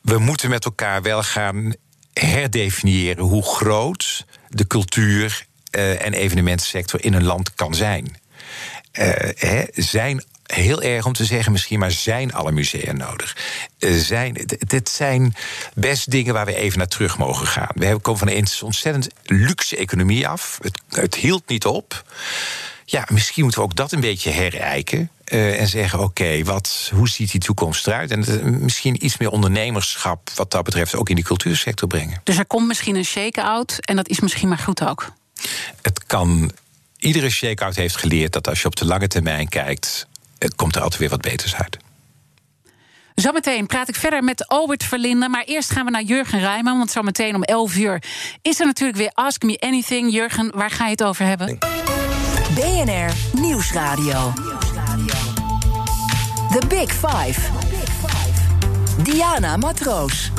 We moeten met elkaar wel gaan herdefiniëren hoe groot de cultuur uh, en evenementensector in een land kan zijn. Uh, hè, zijn heel erg om te zeggen, misschien, maar zijn alle musea nodig? Uh, zijn, dit zijn best dingen waar we even naar terug mogen gaan. We komen van een ontzettend luxe economie af. Het, het hield niet op. Ja, misschien moeten we ook dat een beetje herijken. Uh, en zeggen: oké, wat, hoe ziet die toekomst eruit? En uh, misschien iets meer ondernemerschap, wat dat betreft, ook in die cultuursector brengen. Dus er komt misschien een shake-out en dat is misschien maar goed ook. Het kan. Iedere shake-out heeft geleerd dat als je op de lange termijn kijkt, komt er altijd weer wat beters uit. Zometeen praat ik verder met Albert Verlinde. Maar eerst gaan we naar Jurgen Rijman. Want zometeen om 11 uur is er natuurlijk weer Ask Me Anything. Jurgen, waar ga je het over hebben? BNR Nieuwsradio. The Big Five. Diana Matroos.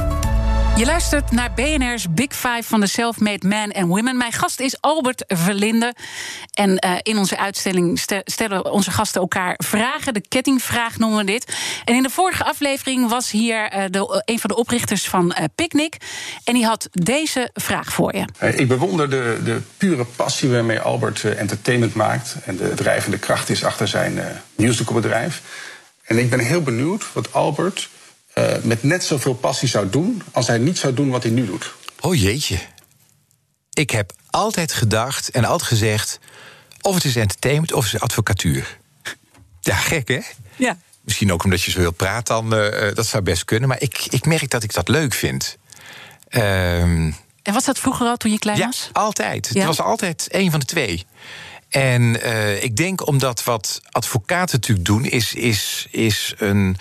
Je luistert naar BNR's Big Five van de Self-Made Men and Women. Mijn gast is Albert Verlinde. En uh, in onze uitstelling stellen onze gasten elkaar vragen. De kettingvraag noemen we dit. En in de vorige aflevering was hier uh, de, een van de oprichters van uh, Picnic. En die had deze vraag voor je. Ik bewonder de, de pure passie waarmee Albert entertainment maakt. En de drijvende kracht is achter zijn musicalbedrijf. En ik ben heel benieuwd wat Albert uh, met net zoveel passie zou doen als hij niet zou doen wat hij nu doet. Oh jeetje. Ik heb altijd gedacht en altijd gezegd: of het is entertainment of het is advocatuur. Ja, gek hè? Ja. Misschien ook omdat je zo wil praten, dan uh, dat zou best kunnen. Maar ik, ik merk dat ik dat leuk vind. Um, en was dat vroeger al toen je klein ja, was? Altijd. Ja? Het was altijd een van de twee. En uh, ik denk omdat wat advocaten natuurlijk doen, is, is, is een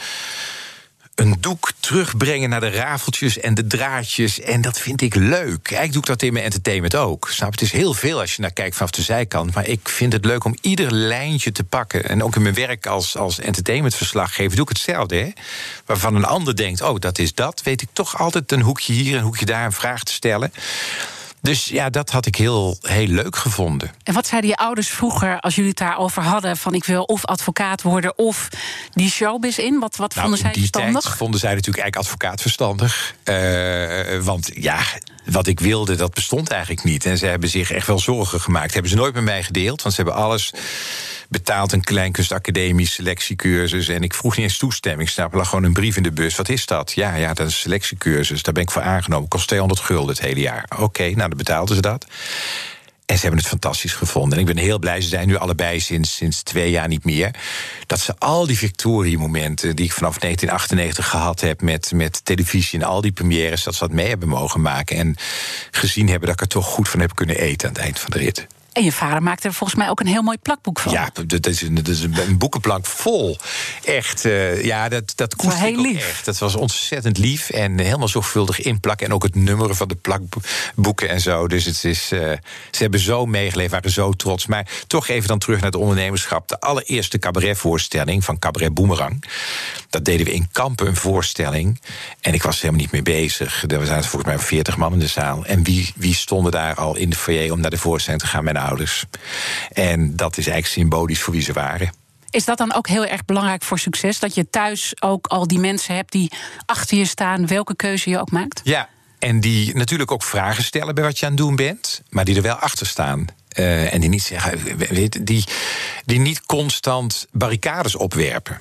een doek terugbrengen naar de rafeltjes en de draadjes. En dat vind ik leuk. Eigenlijk doe ik dat in mijn entertainment ook. Snap? Het is heel veel als je naar kijkt vanaf de zijkant. Maar ik vind het leuk om ieder lijntje te pakken. En ook in mijn werk als, als entertainmentverslaggever doe ik hetzelfde. Hè? Waarvan een ander denkt, oh, dat is dat. Weet ik toch altijd een hoekje hier, een hoekje daar, een vraag te stellen. Dus ja, dat had ik heel, heel leuk gevonden. En wat zeiden je ouders vroeger als jullie het daarover hadden? Van ik wil of advocaat worden of die showbiz in? Wat, wat nou, vonden zij die verstandig? Tijd vonden zij natuurlijk eigenlijk advocaat verstandig. Uh, want ja, wat ik wilde, dat bestond eigenlijk niet. En ze hebben zich echt wel zorgen gemaakt. Hebben ze nooit met mij gedeeld, want ze hebben alles betaald een kleinkunstacademie, selectiecursus. En ik vroeg niet eens toestemming. Er lag gewoon een brief in de bus. Wat is dat? Ja, ja, dat is een selectiecursus. Daar ben ik voor aangenomen. Kost 200 gulden het hele jaar. Oké, nou, dan betaalden ze dat. En ze hebben het fantastisch gevonden. En ik ben heel blij, ze zijn nu allebei sinds, sinds twee jaar niet meer. Dat ze al die victoriemomenten die ik vanaf 1998 gehad heb met, met televisie en al die premières, dat ze dat mee hebben mogen maken. En gezien hebben dat ik er toch goed van heb kunnen eten aan het eind van de rit. En je vader maakte er volgens mij ook een heel mooi plakboek van. Ja, dat is een, dat is een boekenplank vol. Echt, uh, ja, dat, dat koest ook lief. echt. Dat was ontzettend lief en helemaal zorgvuldig inplakken. En ook het nummer van de plakboeken en zo. Dus het is, uh, ze hebben zo meegeleefd, waren zo trots. Maar toch even dan terug naar het ondernemerschap. De allereerste cabaretvoorstelling van Cabaret Boomerang. Dat deden we in Kampen, een voorstelling. En ik was helemaal niet mee bezig. Er waren volgens mij 40 man in de zaal. En wie, wie stonden daar al in de foyer om naar de voorstelling te gaan? Mijn ouders. En dat is eigenlijk symbolisch voor wie ze waren. Is dat dan ook heel erg belangrijk voor succes? Dat je thuis ook al die mensen hebt die achter je staan, welke keuze je ook maakt? Ja, en die natuurlijk ook vragen stellen bij wat je aan het doen bent, maar die er wel achter staan. Uh, en die niet zeggen, die, die niet constant barricades opwerpen.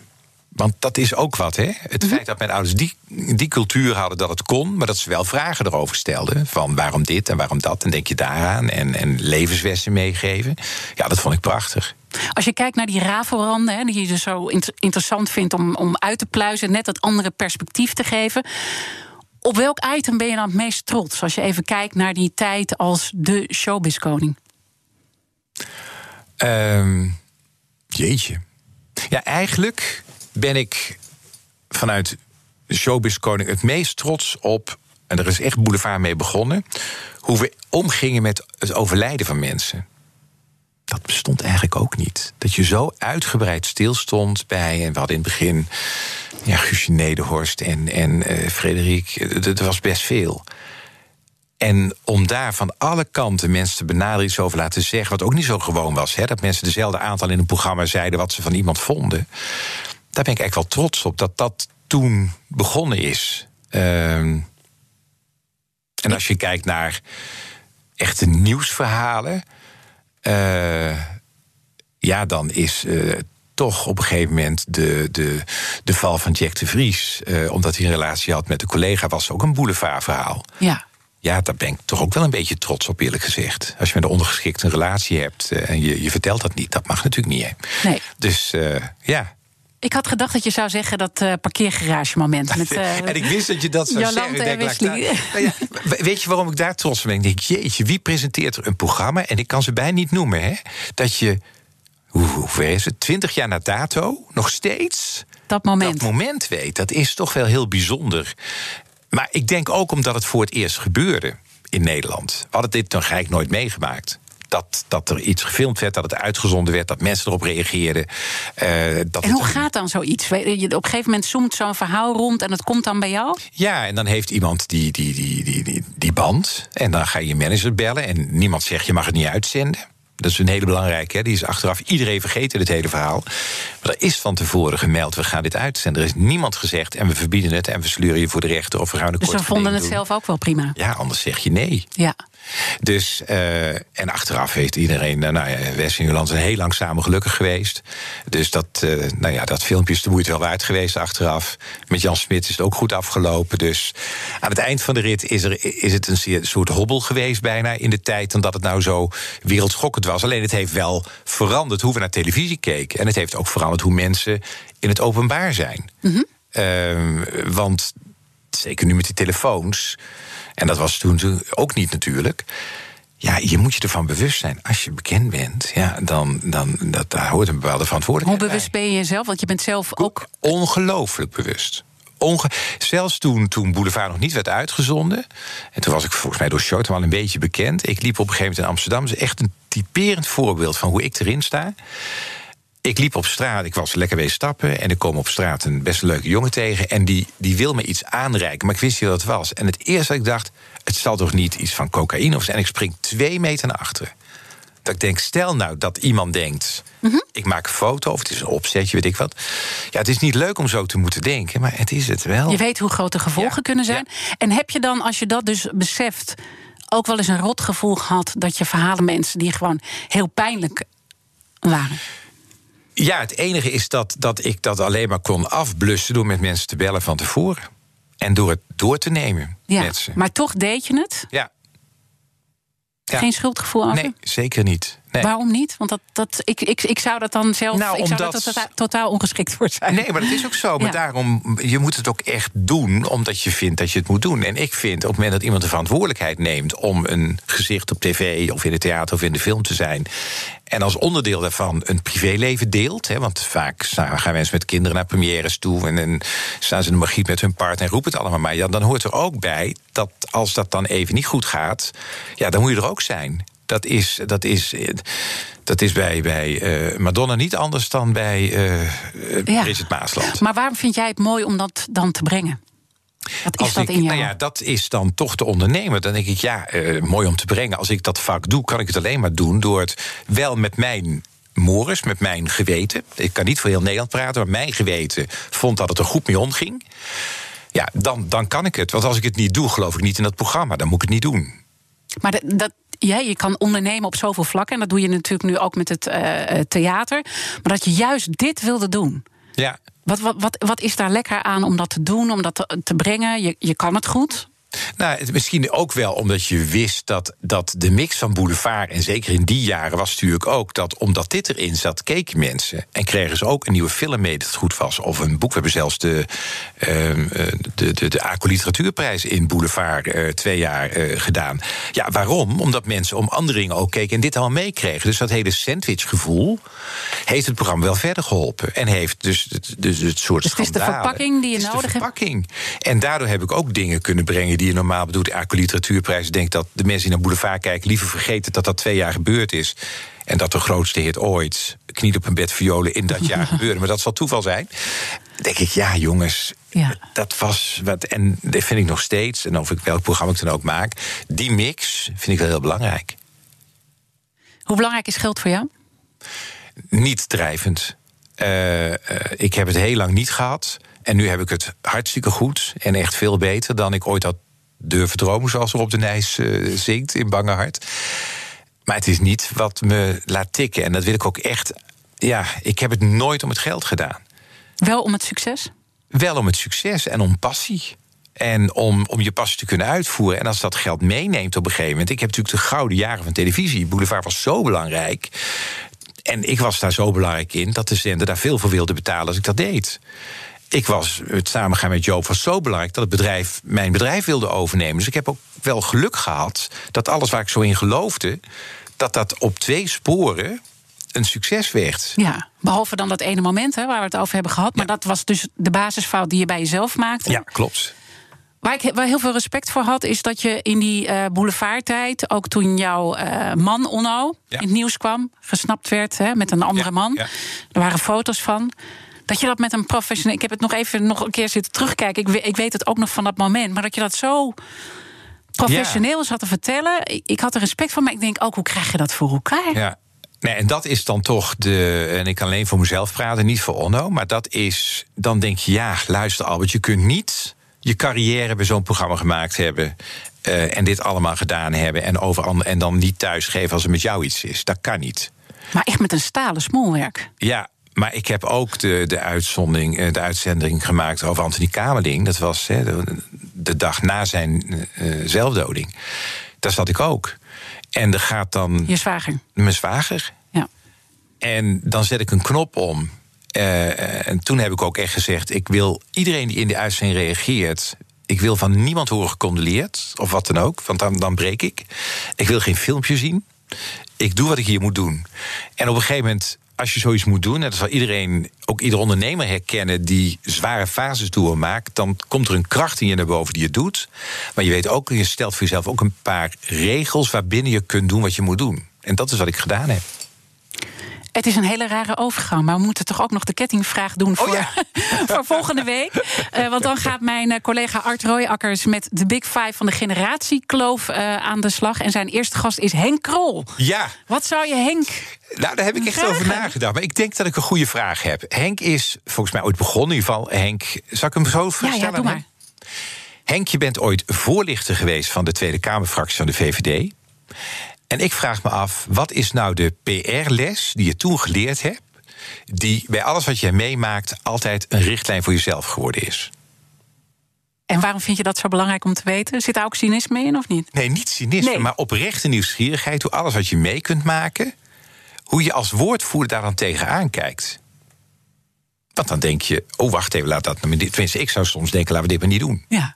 Want dat is ook wat, hè? Het feit dat mijn ouders die, die cultuur hadden dat het kon, maar dat ze wel vragen erover stelden. Van waarom dit en waarom dat, en denk je daaraan. En, en levenswessen meegeven. Ja, dat vond ik prachtig. Als je kijkt naar die rafelranden, die je dus zo interessant vindt om, om uit te pluizen, net dat andere perspectief te geven. Op welk item ben je dan het meest trots als je even kijkt naar die tijd als de showbizkoning? Um, jeetje. Ja, eigenlijk ben ik vanuit showbiz koning het meest trots op. En er is echt boulevard mee begonnen. Hoe we omgingen met het overlijden van mensen. Dat bestond eigenlijk ook niet. Dat je zo uitgebreid stilstond bij. En we hadden in het begin. Ja, Guusje Nederhorst en, en uh, Frederik. Dat was best veel. En om daar van alle kanten mensen te benaderen, iets over laten zeggen. Wat ook niet zo gewoon was. Hè, dat mensen dezelfde aantal in een programma zeiden wat ze van iemand vonden daar ben ik eigenlijk wel trots op dat dat toen begonnen is. Uh, en als je kijkt naar echte nieuwsverhalen. Uh, ja, dan is uh, toch op een gegeven moment de, de, de val van Jack de Vries. Uh, omdat hij een relatie had met een collega, was ook een boulevardverhaal. Ja. Ja, daar ben ik toch ook wel een beetje trots op, eerlijk gezegd. Als je met een ondergeschikt een relatie hebt en je, je vertelt dat niet, dat mag natuurlijk niet. Hè? Nee. Dus ja. Ik had gedacht dat je zou zeggen dat uh, parkeergaragemoment. Met, uh, en ik wist dat je dat zou Jolante zeggen. Denk, nou, ja, weet je waarom ik daar trots op ben? Ik denk, jeetje, wie presenteert er een programma? En ik kan ze bijna niet noemen, hè? Dat je, hoe, hoe ver is het? Twintig jaar na dato, nog steeds... Dat moment. Dat moment weet, dat is toch wel heel bijzonder. Maar ik denk ook omdat het voor het eerst gebeurde in Nederland. We hadden dit nog eigenlijk nooit meegemaakt dat, dat er iets gefilmd werd, dat het uitgezonden werd, dat mensen erop reageerden. Uh, dat en hoe gaat dan zoiets? Op een gegeven moment zoomt zo'n verhaal rond en het komt dan bij jou? Ja, en dan heeft iemand die, die, die, die, die, die band. En dan ga je je manager bellen en niemand zegt je mag het niet uitzenden. Dat is een hele belangrijke. Hè? Die is achteraf iedereen vergeten, het hele verhaal. Maar er is van tevoren gemeld, we gaan dit uitzenden. Er is niemand gezegd en we verbieden het... en we sleuren je voor de rechter of we gaan een Dus ze vonden het doen. zelf ook wel prima? Ja, anders zeg je nee. Ja. Dus, uh, en achteraf heeft iedereen, uh, nou ja, West en zijn heel lang samen gelukkig geweest. Dus dat, uh, nou ja, dat filmpje is de moeite wel waard geweest achteraf. Met Jan Smit is het ook goed afgelopen. Dus aan het eind van de rit is, er, is het een soort hobbel geweest bijna in de tijd... omdat het nou zo wereldschokkend was. Alleen het heeft wel veranderd hoe we naar televisie keken. En het heeft ook veranderd hoe mensen in het openbaar zijn. Mm -hmm. want zeker nu met die telefoons... En dat was toen ook niet natuurlijk. Ja, je moet je ervan bewust zijn. Als je bekend bent, ja, dan, dan dat, daar hoort een bepaalde verantwoordelijkheid Hoe bewust bij. ben je jezelf? Want je bent zelf ook... Ongelooflijk bewust. Onge Zelfs toen, toen Boulevard nog niet werd uitgezonden... en toen was ik volgens mij door Short al een beetje bekend... ik liep op een gegeven moment in Amsterdam... dat is echt een typerend voorbeeld van hoe ik erin sta... Ik liep op straat, ik was lekker wezen stappen... en ik kom op straat een best leuke jongen tegen... en die, die wil me iets aanreiken, maar ik wist niet wat het was. En het eerste dat ik dacht, het zal toch niet iets van cocaïne of zijn... en ik spring twee meter naar achteren. Dat ik denk, stel nou dat iemand denkt... Mm -hmm. ik maak een foto of het is een opzetje, weet ik wat. Ja, het is niet leuk om zo te moeten denken, maar het is het wel. Je weet hoe groot de gevolgen ja, kunnen zijn. Ja. En heb je dan, als je dat dus beseft... ook wel eens een rotgevoel gehad... dat je verhalen mensen die gewoon heel pijnlijk waren? Ja, het enige is dat, dat ik dat alleen maar kon afblussen door met mensen te bellen van tevoren. En door het door te nemen ja, met ze. Maar toch deed je het? Ja. ja. Geen schuldgevoel over? Nee, zeker niet. Nee. Waarom niet? Want dat, dat, ik, ik, ik zou dat dan zelf. Nou, ik zou omdat... dat totaal, ongeschikt voor zijn. Nee, maar dat is ook zo. Maar Ja. daarom, je moet het ook echt doen omdat je vindt dat je het moet doen. En ik vind op het moment dat iemand de verantwoordelijkheid neemt om een gezicht op tv of in het theater of in de film te zijn. En als onderdeel daarvan een privéleven deelt. Hè, want vaak gaan mensen met kinderen naar premières toe. En dan staan ze in de magiet met hun partner en roepen het allemaal maar. Ja, dan hoort er ook bij dat als dat dan even niet goed gaat. Ja, dan moet je er ook zijn. Dat is, dat is, dat is bij, bij uh, Madonna niet anders dan bij uh, Ja. Bridget Maasland. Maar waarom vind jij het mooi om dat dan te brengen? Wat is Als dat ik, in jou? nou ja, dat is dan toch de ondernemer. Dan denk ik, ja, eh, mooi om te brengen. Als ik dat vak doe, kan ik het alleen maar doen door het wel met mijn Morris, met mijn geweten. Ik kan niet voor heel Nederland praten, maar mijn geweten vond dat het er goed mee omging. Ja, dan, dan kan ik het. Want als ik het niet doe, geloof ik niet in dat programma. Dan moet ik het niet doen. Maar dat, dat, ja, je kan ondernemen op zoveel vlakken. En dat doe je natuurlijk nu ook met het uh, theater. Maar dat je juist dit wilde doen. Ja. Wat, wat, wat, wat is daar lekker aan om dat te doen, om dat te, te brengen? Je, je kan het goed. Nou, het, misschien ook wel omdat je wist dat, dat de mix van boulevard... en zeker in die jaren was natuurlijk ook dat omdat dit erin zat... keken mensen en kregen ze ook een nieuwe film mee dat het goed was. Of een boek. We hebben zelfs de, uh, de, de, de ACO Literatuurprijs in Boulevard uh, twee jaar uh, gedaan. Ja, waarom? Omdat mensen om andere dingen ook keken en dit allemaal meekregen. Dus dat hele sandwichgevoel heeft het programma wel verder geholpen. En heeft dus, dus het soort dus het is de verpakking die je het is nodig de verpakking. hebt. En daardoor heb ik ook dingen kunnen brengen die je normaal bedoelt. ACO Literatuurprijs denkt dat de mensen die naar Boulevard kijken... liever vergeten dat dat twee jaar gebeurd is. En dat de grootste hit ooit, knie op een bed violen, in dat jaar gebeurde. Maar dat zal toeval zijn. Dan denk ik, ja jongens, ja. dat was wat... En dat vind ik nog steeds, en of ik welk programma ik dan ook maak... die mix vind ik wel heel belangrijk. Hoe belangrijk is geld voor jou? Niet drijvend. Uh, uh, ik heb het heel lang niet gehad... En nu heb ik het hartstikke goed en echt veel beter dan ik ooit had durven dromen, zoals Rob de Nijs uh, zingt in Bange Hart. Maar het is niet wat me laat tikken. En dat wil ik ook echt ja, ik heb het nooit om het geld gedaan. Wel om het succes? Wel om het succes en om passie. En om, om je passie te kunnen uitvoeren. En als dat geld meeneemt op een gegeven moment. Ik heb natuurlijk de gouden jaren van televisie. Boulevard was zo belangrijk. En ik was daar zo belangrijk in dat de zender daar veel voor wilde betalen als ik dat deed. Ik was het samengaan met Joop was zo belangrijk dat het bedrijf mijn bedrijf wilde overnemen. Dus ik heb ook wel geluk gehad dat alles waar ik zo in geloofde, dat dat op twee sporen een succes werd. Ja, behalve dan dat ene moment hè, waar we het over hebben gehad. Maar dat was dus de basisfout die je bij jezelf maakte. Ja, klopt. Waar ik waar heel veel respect voor had, is dat je in die uh, boulevardtijd, ook toen jouw uh, man Onno in het nieuws kwam, gesnapt werd hè, met een andere man. Er waren foto's van. Dat je dat met een professioneel. Ik heb het nog even nog een keer zitten terugkijken. Ik, ik weet het ook nog van dat moment. Maar dat je dat zo professioneel zat te vertellen. Ik, ik had er respect voor, maar ik denk ook, hoe krijg je dat voor elkaar? Ja. Nee, en dat is dan toch de. En ik kan alleen voor mezelf praten, niet voor Onno. Maar dat is. Dan denk je, ja, luister Albert, je kunt niet je carrière bij zo'n programma gemaakt hebben. Uh, en dit allemaal gedaan hebben. En, over, en dan niet thuisgeven als er met jou iets is. Dat kan niet. Maar echt met een stalen smoelwerk. Ja, maar ik heb ook de, de, uitzonding, eh, de uitzending gemaakt over Anthony Kamerling. Dat was hè, de, de, dag na zijn uh, zelfdoding. Daar zat ik ook. En er gaat dan. Je zwager. Mijn zwager. Ja. En dan zet ik een knop om. Uh, en toen heb ik ook echt gezegd: ik wil iedereen die in de uitzending reageert. Ik wil van niemand horen gecondoleerd, of wat dan ook, want dan, dan breek ik. Ik wil geen filmpje zien. Ik doe wat ik hier moet doen. En op een gegeven moment als je zoiets moet doen, en dat zal iedereen, ook ieder ondernemer herkennen die zware fases doormaakt, dan komt er een kracht in je naar boven die je doet. Maar je weet ook, je stelt voor jezelf ook een paar regels waarbinnen je kunt doen wat je moet doen. En dat is wat ik gedaan heb. Het is een hele rare overgang, maar we moeten toch ook nog de kettingvraag doen voor, oh ja. voor volgende week. Uh, want dan gaat mijn eh, collega Art Rooijakkers met de Big Five van de generatiekloof uh, aan de slag. En zijn eerste gast is Henk Krol. Ja. Wat zou je Henk. Nou, daar heb ik echt vragen? over nagedacht. Maar ik denk dat ik een goede vraag heb. Henk is volgens mij ooit begonnen. In ieder geval, Henk. Zal ik hem zo voorstellen? Ja, ja doe maar. Henk, je bent ooit voorlichter geweest van de Tweede Kamerfractie van de VVD. En ik vraag me af, wat is nou de PR-les die je toen geleerd hebt, die bij alles wat jij meemaakt altijd een richtlijn voor jezelf geworden is? En waarom vind je dat zo belangrijk om te weten? Zit daar ook cynisme in of niet? Nee, niet cynisme, maar oprechte nieuwsgierigheid. Hoe alles wat je mee kunt maken, hoe je als woordvoerder daar dan tegenaan kijkt. Want dan denk je, oh wacht even, laat dat. Tenminste, ik zou soms denken, laten we dit maar niet doen. Ja.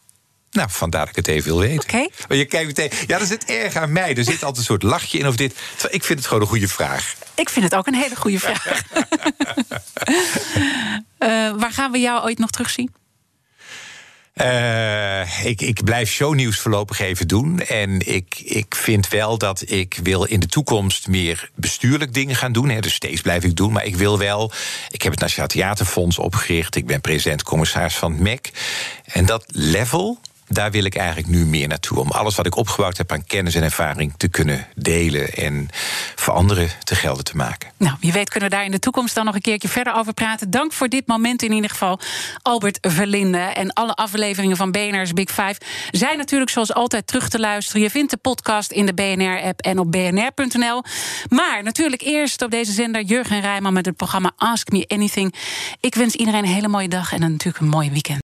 Nou, vandaar dat ik het even wil weten. Oké. Maar je kijkt meteen, ja, dat zit erg aan mij. Er zit altijd een soort lachje in of dit. Ik vind het gewoon een goede vraag. Ik vind het ook een hele goede vraag. uh, waar gaan we jou ooit nog terugzien? Uh, ik, ik blijf shownieuws voorlopig even doen. En ik, ik vind wel dat ik wil in de toekomst meer bestuurlijk dingen gaan doen. Hè. Dus steeds blijf ik doen. Maar ik wil wel. Ik heb het Nationaal Theaterfonds opgericht. Ik ben president-commissaris van het MEC. En dat level daar wil ik eigenlijk nu meer naartoe. Om alles wat ik opgebouwd heb aan kennis en ervaring te kunnen delen en voor anderen te gelden te maken. Nou, wie weet kunnen we daar in de toekomst dan nog een keertje verder over praten. Dank voor dit moment in ieder geval, Albert Verlinde. En alle afleveringen van BNR's Big Five zijn natuurlijk zoals altijd terug te luisteren. Je vindt de podcast in de BNR-app en op bnr.nl. Maar natuurlijk eerst op deze zender Jurgen Rijman met het programma Ask Me Anything. Ik wens iedereen een hele mooie dag en natuurlijk een mooi weekend.